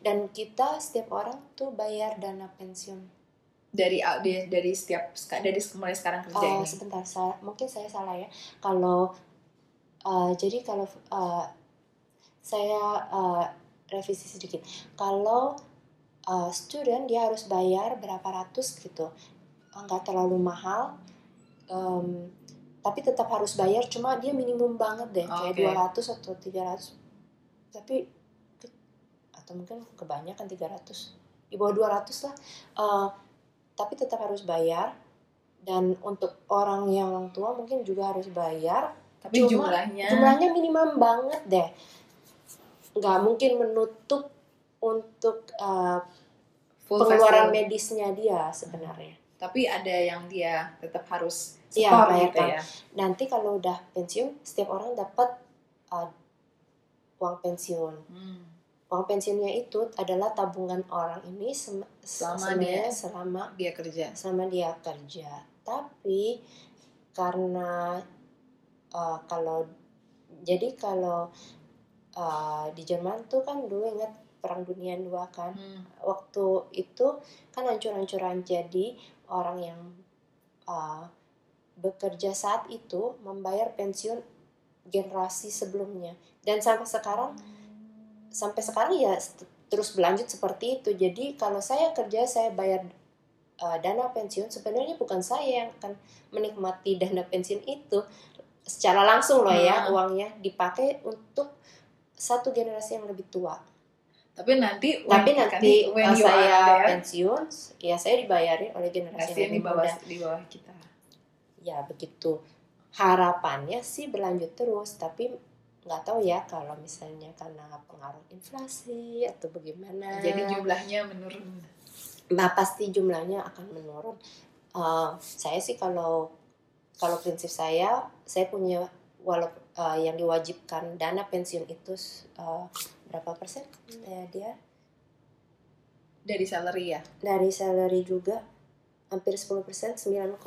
Dan kita setiap orang tuh bayar dana pensiun. Dari dari, setiap dari mulai sekarang kerja Oh, ini. sebentar, saya, mungkin saya salah ya. Kalau uh, jadi kalau uh, saya uh, revisi sedikit. Kalau uh, student dia harus bayar berapa ratus gitu, nggak terlalu mahal. Um, tapi tetap harus bayar, cuma dia minimum banget deh, kayak Oke. 200 atau 300. Tapi atau mungkin kebanyakan 300. Di bawah 200 lah. Uh, tapi tetap harus bayar dan untuk orang yang tua mungkin juga harus bayar Tapi Cuma jumlahnya jumlahnya minimum banget deh nggak mungkin menutup untuk uh, full pengeluaran facial. medisnya dia sebenarnya Tapi ada yang dia tetap harus setor bayar gitu ya. nanti kalau udah pensiun setiap orang dapat uh, uang pensiun Hmm. Uang pensiunnya itu adalah tabungan orang ini sem- Selama dia- selama Dia kerja. selama dia kerja. Tapi karena uh, kalau jadi kalau uh, di Jerman tuh kan dulu ingat perang dunia dua kan Hmm. waktu itu kan hancur-hancuran jadi orang yang uh, bekerja saat itu membayar pensiun generasi sebelumnya dan sampai sekarang sampai sekarang ya terus berlanjut seperti itu. Jadi kalau saya kerja saya bayar uh, dana pensiun sebenarnya bukan saya yang akan menikmati dana pensiun itu secara langsung loh ya Hmm. uangnya dipakai untuk satu generasi yang lebih tua. Tapi nanti Tapi when- nanti when you saya there, pensiun, ya saya dibayarin oleh generasi pasti yang di bawah muda. di bawah kita. Ya begitu. Harapannya sih berlanjut terus, tapi nggak tahu ya kalau misalnya karena pengaruh inflasi atau bagaimana. Jadi jumlahnya menurun. Nah pasti jumlahnya akan menurun. Uh, saya sih kalau kalau prinsip saya, saya punya walau uh, yang diwajibkan dana pensiun itu uh, berapa persen ya dia Dari salary ya. dari salary juga hampir 10 persen 9,35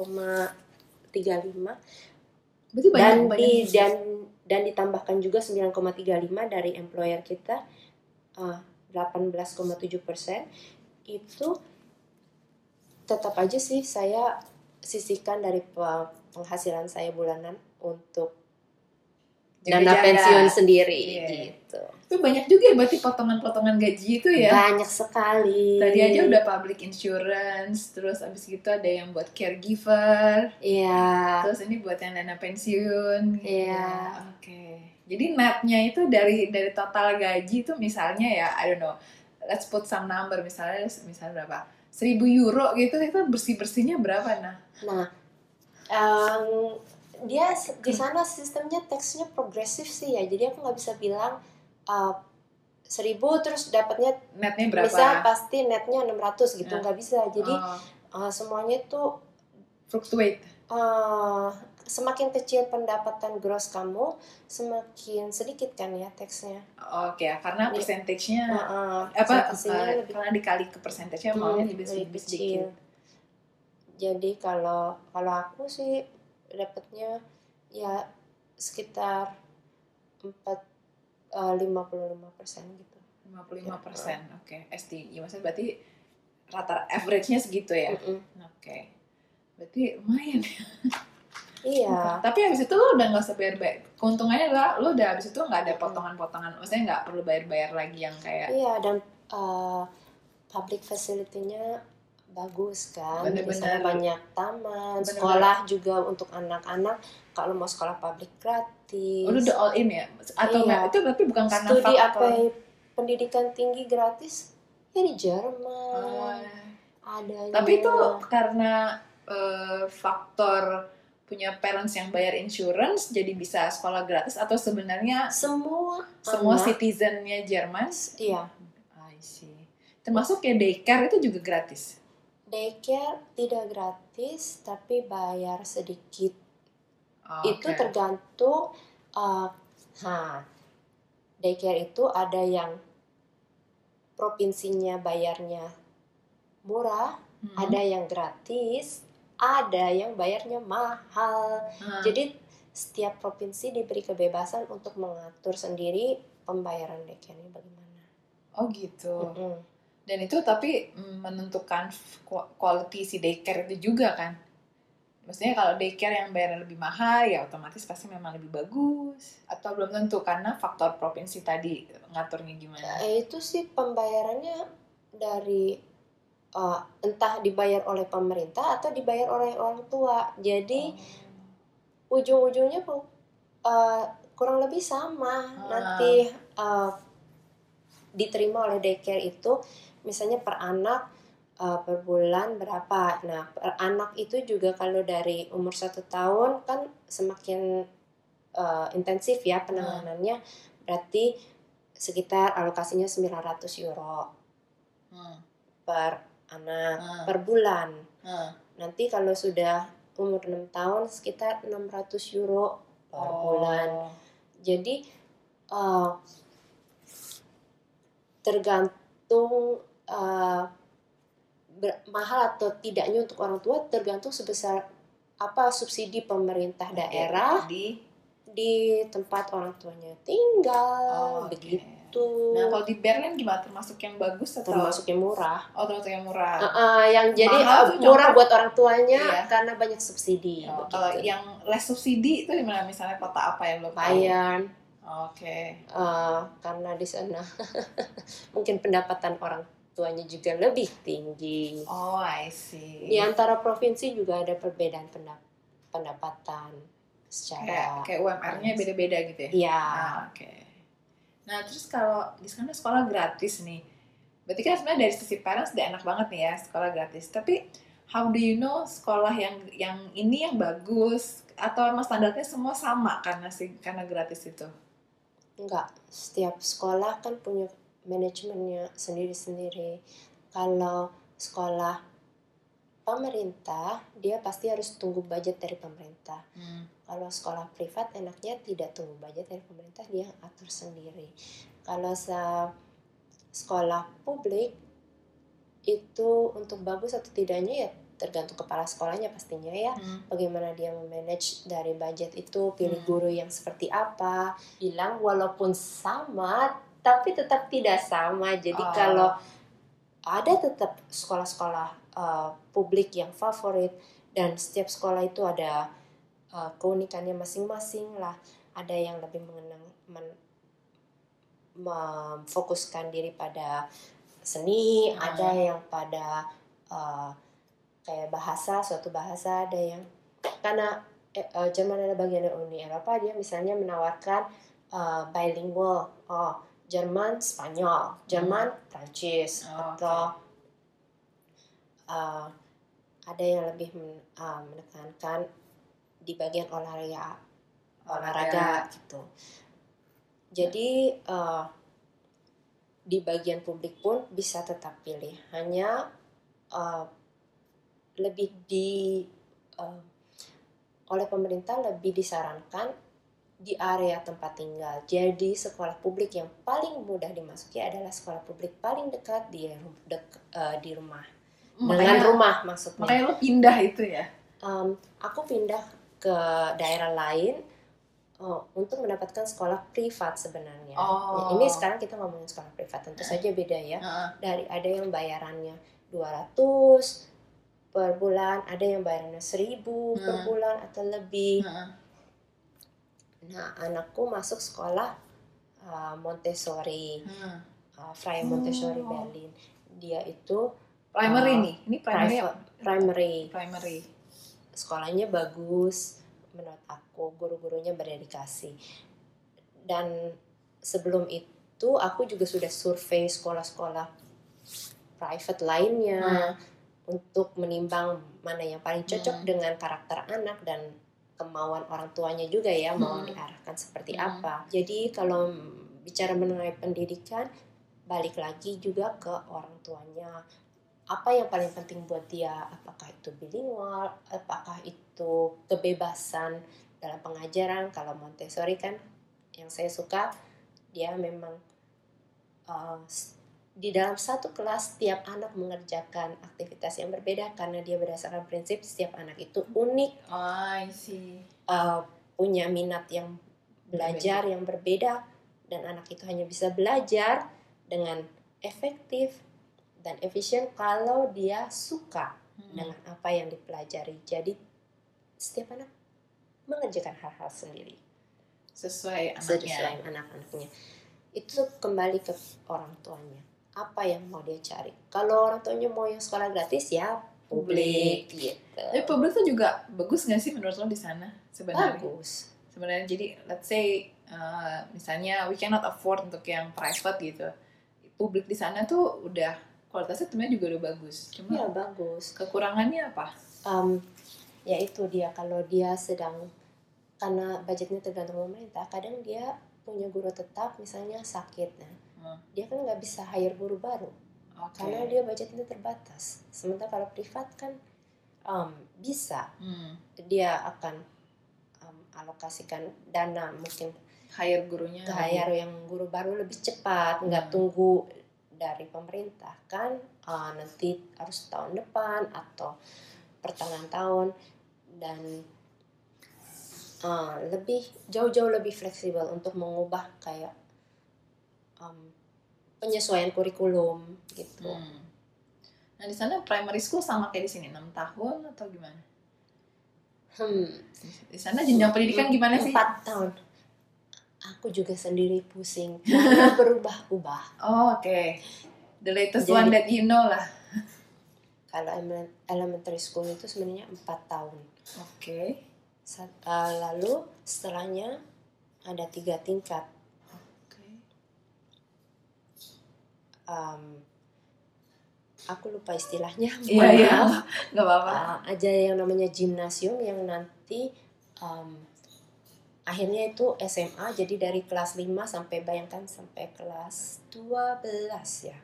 Berarti banyak dan banyak di dan dan ditambahkan juga 9,35 dari employer kita uh, 18,7 persen. Itu tetap aja sih saya sisihkan dari pe- penghasilan saya bulanan untuk dana Jaga-jaga. pensiun sendiri Iya. gitu Itu banyak juga ya berarti potongan-potongan gaji itu ya. banyak sekali Tadi aja udah public insurance, terus abis gitu ada yang buat caregiver, iya terus ini buat yang dana pensiun. gitu. Iya. Oke. Jadi netnya itu dari dari total gaji itu misalnya ya, I don't know, let's put some number misalnya misalnya berapa? 1000 euro gitu itu bersih bersihnya berapa nah? Nah, em, dia di sana sistemnya teksnya progresif sih ya. Jadi aku nggak bisa bilang eh, seribu terus dapatnya Netnya berapa? bisa pasti netnya 600 gitu Ya. nggak bisa. Jadi Oh, eh, semuanya itu fluctuate. eh, semakin kecil pendapatan gross kamu, semakin sedikit kan ya teksnya. Oke, karena Iya. percentage-nya Heeh, apa persentasinya eh, lebih karena dikali ke percentage-nya Hmm, maunya lebih, lebih lebih kecil. sedikit. Jadi kalau kalau aku sih dapatnya ya sekitar empat eh, lima puluh lima persen gitu. 55 persen, oke. SD, ya maksudnya berarti rata average-nya segitu ya? Mm-mm. Oke. Berarti lumayan. Iya. Tapi habis itu lo udah nggak usah bayar bayar. Keuntungannya adalah lo udah habis itu nggak ada potongan-potongan. Maksudnya nggak perlu bayar-bayar lagi yang kayak Iya dan eh, public facility-nya bagus kan. Di Bener-bener. sana banyak taman, Bener-bener. sekolah juga untuk anak-anak. Kalau mau sekolah publik gratis. oh, udah all in ya? Atau Iya. Itu berarti bukan karena Studi apa pendidikan tinggi gratis ya di Jerman. Oh. Adanya. Tapi itu karena eh, faktor punya parents yang bayar insurance jadi bisa sekolah gratis atau sebenarnya semua semua anak, citizennya Jerman iya I see. Termasuk ya daycare itu juga gratis. Daycare tidak gratis tapi bayar sedikit Oh, itu tergantung uh, nah daycare itu ada yang provinsinya bayarnya murah Hmm. ada yang gratis ada yang bayarnya mahal Hmm. jadi setiap provinsi diberi kebebasan untuk mengatur sendiri pembayaran daycare-nya bagaimana Oh gitu. Mm-mm. Dan itu tapi menentukan quality si daycare itu juga kan. Maksudnya kalau daycare yang bayarnya lebih mahal ya otomatis pasti memang lebih bagus. Atau belum tentu karena faktor provinsi tadi ngaturnya gimana. Eh, itu sih pembayarannya dari uh, entah dibayar oleh pemerintah atau dibayar oleh orang tua. Jadi ujung-ujungnya bu- uh, kurang lebih sama. Ah. Nanti uh, diterima oleh daycare itu misalnya per anak uh, per bulan berapa. Nah per anak itu juga kalau dari umur satu tahun kan semakin uh, intensif ya penanganannya. Berarti sekitar alokasinya 900 euro Hmm, per anak hmm, per bulan. hmm. Nanti kalau sudah umur 6 tahun sekitar 600 euro per Oh. bulan. Jadi eh, tergantung eh, ber- mahal atau tidaknya untuk orang tua tergantung sebesar apa subsidi pemerintah daerah Di, di tempat orang tuanya tinggal Oh, oke. begitu. Nah kalau di Berlin gimana? Termasuk yang bagus atau? termasuk yang murah. Oh termasuk yang murah. Uh, uh, yang jadi Mahal uh, murah contoh- buat orang tuanya Iya. karena banyak subsidi. Oh, begitu. kalau yang less subsidi itu di mana misalnya kota apa yang lo tahu? Bayern Oke. uh, karena di sana mungkin pendapatan orang tuanya juga lebih tinggi. Oh, I see. Di antara provinsi juga ada perbedaan pendap- pendapatan Kayak, secara kayak UMR-nya beda-beda gitu ya? Iya. Ah, oke. Nah, terus kalau di sana sekolah gratis nih. Berarti kan sebenarnya dari sisi parents udah enak banget nih ya sekolah gratis. Tapi how do you know sekolah yang yang ini yang bagus atau emang standarnya semua sama karena sih karena gratis itu? Enggak, setiap sekolah kan punya manajemennya sendiri-sendiri. Kalau sekolah pemerintah, dia pasti harus tunggu budget dari pemerintah. Hmm. Kalau sekolah privat enaknya tidak tunggu budget dari pemerintah, dia atur sendiri. Kalau se- sekolah publik itu untuk bagus atau tidaknya ya tergantung kepala sekolahnya pastinya ya. Hmm. Bagaimana dia memanage dari budget itu, pilih Hmm. guru yang seperti apa. Bilang walaupun sama, tapi tetap tidak sama. Jadi Oh. kalau ada tetap sekolah-sekolah uh, publik yang favorit dan setiap sekolah itu ada uh, keunikannya masing-masing lah. Ada yang lebih mengenang men- memfokuskan diri pada seni, Hmm. ada yang pada uh, kayak bahasa, suatu bahasa, ada yang karena uh, Jerman ada bagian dari Uni Eropa, dia misalnya menawarkan uh, bilingual, oh Jerman Spanyol, Jerman Prancis, Oh, atau uh, ada yang lebih men- uh, menekankan di bagian olahraga olahraga gitu. Jadi uh, di bagian publik pun bisa tetap pilih, hanya uh, lebih di uh, oleh pemerintah lebih disarankan di area tempat tinggal. Jadi sekolah publik yang paling mudah dimasuki adalah sekolah publik paling dekat di dek- uh, di rumah dengan Makanya, rumah maksudnya. makanya lo pindah itu ya. Um, aku pindah ke daerah lain uh, untuk mendapatkan sekolah privat sebenarnya. Oh. Ya, ini sekarang kita ngomongin sekolah privat, tentu saja beda ya. Heeh. Dari ada yang bayarannya 200 per bulan, ada yang bayarannya 1000 per Hmm. bulan atau lebih. Heeh. Nah, anakku masuk sekolah uh, Montessori, Hmm. uh, Freie Montessori Oh. Berlin. Dia itu Primary Uh, nih, ini primary private, primary. primary. sekolahnya bagus menurut aku guru-gurunya berdedikasi dan sebelum itu aku juga sudah survei sekolah-sekolah private lainnya Hmm. untuk menimbang mana yang paling cocok Hmm. dengan karakter anak dan kemauan orang tuanya juga ya mau Hmm. diarahkan seperti Hmm. apa. Jadi kalau bicara mengenai pendidikan balik lagi juga ke orang tuanya. Apa yang paling penting buat dia? Apakah itu bilingual? Apakah itu kebebasan? Dalam pengajaran kalau Montessori kan yang saya suka dia memang uh, di dalam satu kelas setiap anak mengerjakan aktivitas yang berbeda karena dia berdasarkan prinsip setiap anak itu unik Oh, I see. uh, punya minat yang belajar yang berbeda dan anak itu hanya bisa belajar dengan efektif dan efisien kalau dia suka Hmm. dengan apa yang dipelajari. Jadi setiap anak mengerjakan hal-hal sendiri Sesuai sesuai anaknya. anak-anaknya. Itu kembali ke orang tuanya. Apa yang mau dia cari? Kalau orang tuanya mau yang sekolah gratis ya publik gitu. Tapi publik tuh juga bagus nggak sih menurut lo di sana sebenarnya? Bagus. Sebenarnya jadi let's say uh, misalnya we cannot afford untuk yang private gitu. Publik di sana tuh udah kualitasnya sebenarnya juga udah bagus. Cuma Ya bagus. kekurangannya apa? um, ya itu dia kalau dia sedang karena budgetnya tergantung pemerintah kadang dia punya guru tetap misalnya sakit nah Hmm. dia kan nggak bisa hire guru baru Oke. karena dia budgetnya terbatas sementara kalau privat kan um, bisa Hmm. dia akan um, alokasikan dana mungkin hire gurunya. ke hire yang guru baru lebih cepat nggak Hmm. tunggu dari pemerintah kan uh, nanti harus tahun depan atau pertengahan tahun dan uh, lebih jauh-jauh lebih fleksibel untuk mengubah kayak um, penyesuaian kurikulum gitu Hmm. Nah di sana primary school sama kayak di sini 6 tahun atau gimana? hmm Di sana jenjang pendidikan gimana sih? empat tahun aku juga sendiri pusing karena berubah-ubah Oh, Oke. The latest Jadi- one that you know lah. kalau elemen- elementary school itu sebenarnya empat tahun Oke. Sa- uh, lalu setelahnya ada tiga tingkat um, aku lupa istilahnya. Iya, iya. nggak apa-apa. Uh, aja yang namanya gimnasium yang nanti um, akhirnya itu SMA jadi dari kelas 5 sampai bayangkan sampai kelas 12 ya.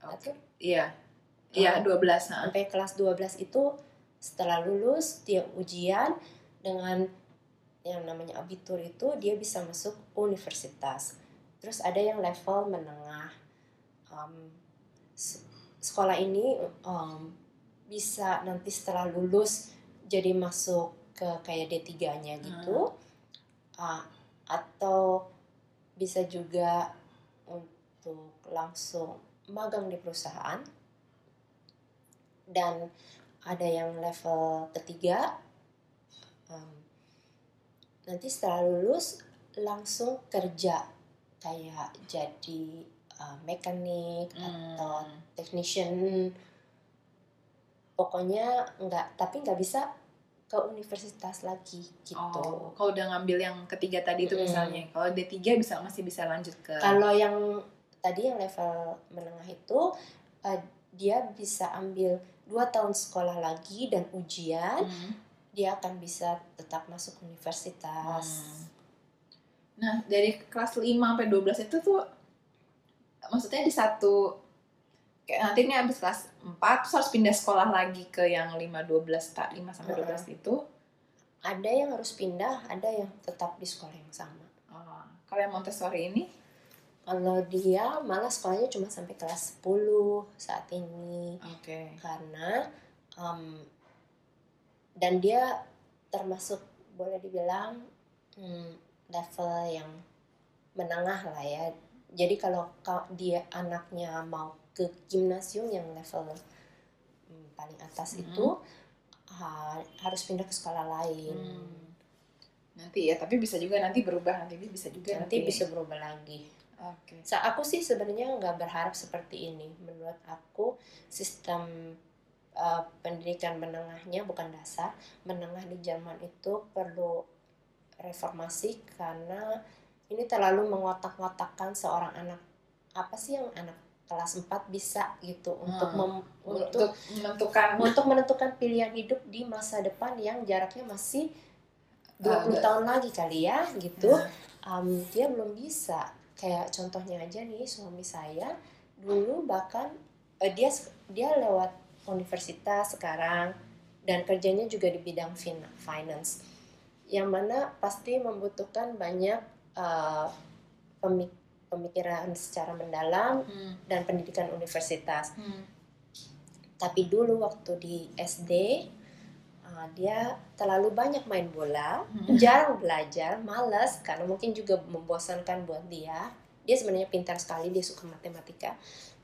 Atau iya. Iya Oh. 12 nah. sampai kelas 12 itu setelah lulus dia ujian dengan yang namanya abitur itu dia bisa masuk universitas. Terus ada yang level menengah Um, sekolah ini um, bisa nanti setelah lulus jadi masuk ke kayak D3-nya gitu. Ah, atau bisa juga untuk langsung magang di perusahaan. Dan ada yang level ketiga. Um, nanti setelah lulus langsung kerja kayak jadi uh, mekanik atau Hmm. technician pokoknya nggak tapi nggak bisa ke universitas lagi gitu Oh, kalau udah ngambil yang ketiga tadi itu Mm. misalnya, kalau D3 bisa masih bisa lanjut ke kalau yang tadi yang level menengah itu uh, dia bisa ambil dua tahun sekolah lagi dan ujian Hmm. dia akan bisa tetap masuk universitas Hmm. Nah, dari kelas 5 sampai 12 itu tuh maksudnya di satu kayak nanti ini habis kelas 4 terus harus pindah sekolah lagi ke yang 5 12 tak 5 sampai 12 itu. ada yang harus pindah ada yang tetap di sekolah yang sama Oh, kalau yang Montessori ini kalau dia malah sekolahnya cuma sampai kelas 10 saat ini oke. karena um, dan dia termasuk boleh dibilang hmm, level yang menengah lah ya jadi kalau ka- dia anaknya mau ke gimnasium yang level hmm, paling atas Mhm. itu ha- harus pindah ke sekolah lain Hmm. Nanti ya, tapi bisa juga nanti berubah nanti bisa juga nanti bisa berubah lagi Oke. Sa aku sih sebenarnya nggak berharap seperti ini. Menurut aku sistem uh, pendidikan menengahnya bukan dasar, menengah di Jerman itu perlu reformasi karena ini terlalu mengotak-ngotakkan seorang anak. Apa sih yang anak kelas 4 bisa gitu untuk Hmm. mem- untuk Untuk menentukan untuk menentukan pilihan hidup di masa depan yang jaraknya masih 20 Ah, tahun lagi kali ya gitu Ya. um, dia belum bisa kayak contohnya aja nih suami saya dulu bahkan eh, dia dia lewat universitas sekarang dan kerjanya juga di bidang fin- finance yang mana pasti membutuhkan banyak eh, pemik- pemikiran secara mendalam Hmm. dan pendidikan universitas Hmm. tapi dulu waktu di SD uh, dia terlalu banyak main bola, Hmm. jarang belajar, malas karena mungkin juga membosankan buat dia. Dia sebenarnya pintar sekali, dia suka matematika,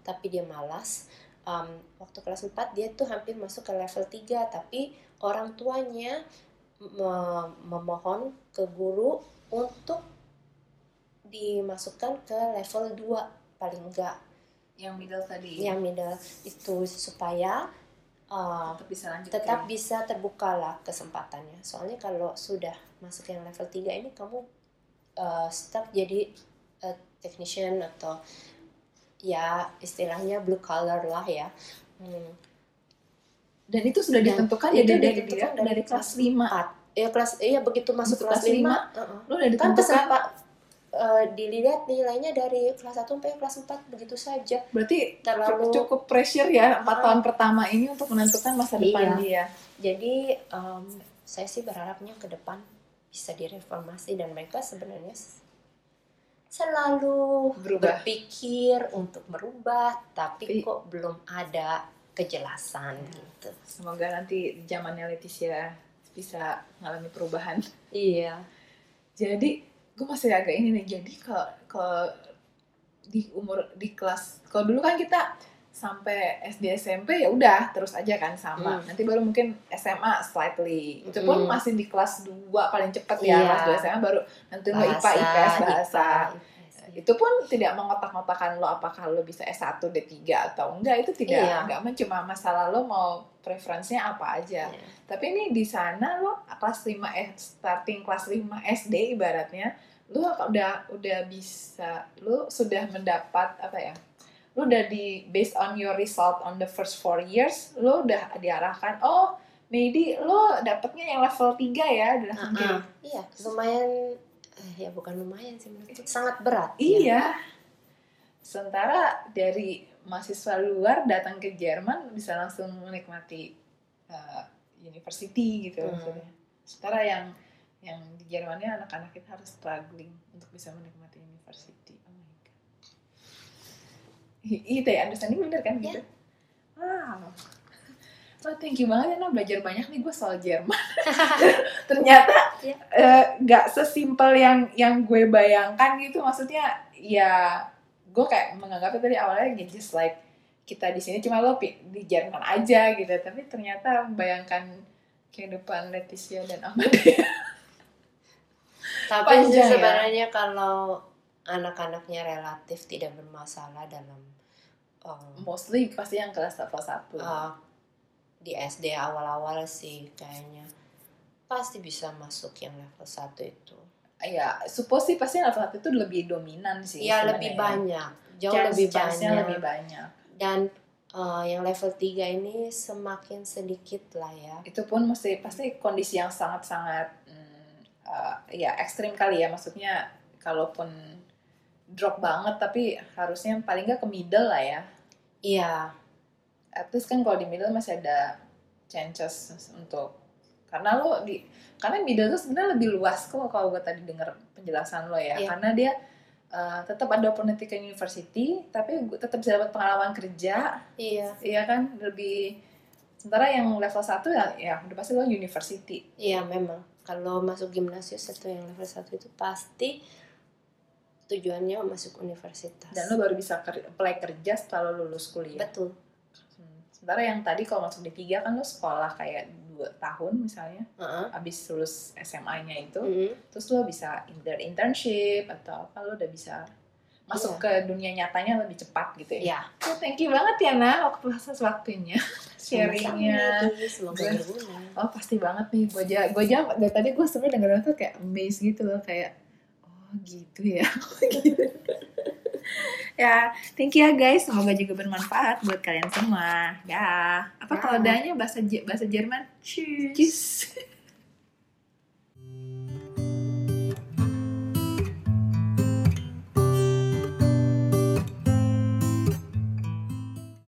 tapi dia malas. Um, waktu kelas 4 dia tuh hampir masuk ke level 3, tapi orang tuanya me- memohon ke guru untuk dimasukkan ke level 2 paling enggak Yang middle tadi. yang middle itu supaya uh, tetap bisa lanjut. tetap ke- bisa terbuka lah kesempatannya. Soalnya kalau sudah masuk yang level 3 ini kamu uh, stuck jadi uh, technician atau ya istilahnya blue collar lah ya. Hmm. Dan itu sudah Dan ditentukan ya dari, dari, dari dari kelas 5. Empat. Ya kelas iya begitu masuk, Masuk kelas, kelas 5, lima, Lu udah kan ditentukan. Uh, dilihat nilainya dari kelas 1 sampai kelas 4 begitu saja. Berarti Terlalu cukup pressure ya 4 Ah. tahun pertama ini untuk menentukan masa depan Iya. dia. Jadi um, saya sih berharapnya ke depan bisa direformasi dan mereka sebenarnya selalu Berubah. berpikir untuk merubah, tapi kok belum ada kejelasan gitu. Semoga nanti zamannya Leticia bisa mengalami perubahan. Iya. Jadi gue masih agak ini nih. Jadi kalau kalau di umur di kelas kalau dulu kan kita sampai SD SMP ya udah terus aja kan sama. Hmm. Nanti baru mungkin SMA slightly. Itu pun Hmm. masih di kelas 2 paling cepet ya. Iya. Kelas 2 SMA baru nanti lo IPA, IPS, bahasa. IPS, itu pun tidak mengotak-ngotakan lo apakah lo bisa S1, D3 atau enggak itu tidak Iya. enggak cuma masalah lo mau preferensinya apa aja. Iya. Tapi ini di sana lo kelas 5 eh, starting kelas 5 SD ibaratnya lo udah udah bisa lo sudah mendapat apa ya? lu udah di based on your result on the first four years lu udah diarahkan oh maybe lu dapetnya yang level 3 ya udah langsung kayak, Iya, lumayan ya bukan lumayan sih menurutku sangat berat. ya. iya. Sementara dari mahasiswa luar datang ke Jerman bisa langsung menikmati uh, university gitu Hmm. maksudnya. Sementara yang yang di Jermannya anak-anak kita harus struggling untuk bisa menikmati university. Oh my god. Itu ya understanding bener kan gitu? Wow Oh, thank you banget ya, Nah. Belajar banyak nih gue soal Jerman. Ternyata Iya. eh, nggak sesimpel yang yang gue bayangkan gitu. Maksudnya ya gue kayak menganggapnya tadi awalnya ya just like kita di sini cuma lo di Jerman aja gitu. Tapi ternyata bayangkan kehidupan Leticia dan Amadea. Tapi Panjang ya. sebenarnya kalau anak-anaknya relatif tidak bermasalah dalam um, Mostly pasti yang kelas level 1. uh, di SD awal-awal sih kayaknya pasti bisa masuk yang level 1 itu. ya, suppose sih pasti level 1 itu lebih dominan sih. Ya lebih banyak, jauh Chance- lebih banyak. lebih banyak. Dan uh, yang level 3 ini semakin sedikit lah ya. itu pun mesti pasti kondisi yang sangat-sangat hmm, uh, ya ekstrim kali ya maksudnya kalaupun drop banget tapi harusnya paling nggak ke middle lah ya Iya, at least kan kalau di middle masih ada chances untuk karena lo di karena middle tuh sebenarnya lebih luas kok kalau gue tadi dengar penjelasan lo ya Iya. karena dia uh, tetap ada opportunity ke university tapi gue tetap bisa dapat pengalaman kerja iya, Iya kan lebih sementara yang level 1 ya ya udah pasti lo university iya memang. Kalau masuk gimnasius atau yang level 1 itu pasti tujuannya masuk universitas. dan lo baru bisa ker- apply kerja setelah lo lulus kuliah. Betul. Sementara yang tadi kalau masuk D3 kan lo sekolah kayak dua tahun misalnya Heeh. abis lulus SMA-nya itu Mm-mm. terus lo bisa either internship atau apa lo udah bisa masuk Iya. ke dunia nyatanya lebih cepat gitu ya. Iya. Oh, thank you banget ya Nah waktu atas waktunya sharingnya. Semoga berguna. Oh pasti banget nih, gue aja, gue aja dari tadi gue sebenarnya dengerin tuh kayak amazed gitu loh, kayak gitu ya. gitu. ya, thank you ya guys, semoga juga bermanfaat buat kalian semua. Ya, apa Ya. kalau danya bahasa bahasa Jerman? Tschüss.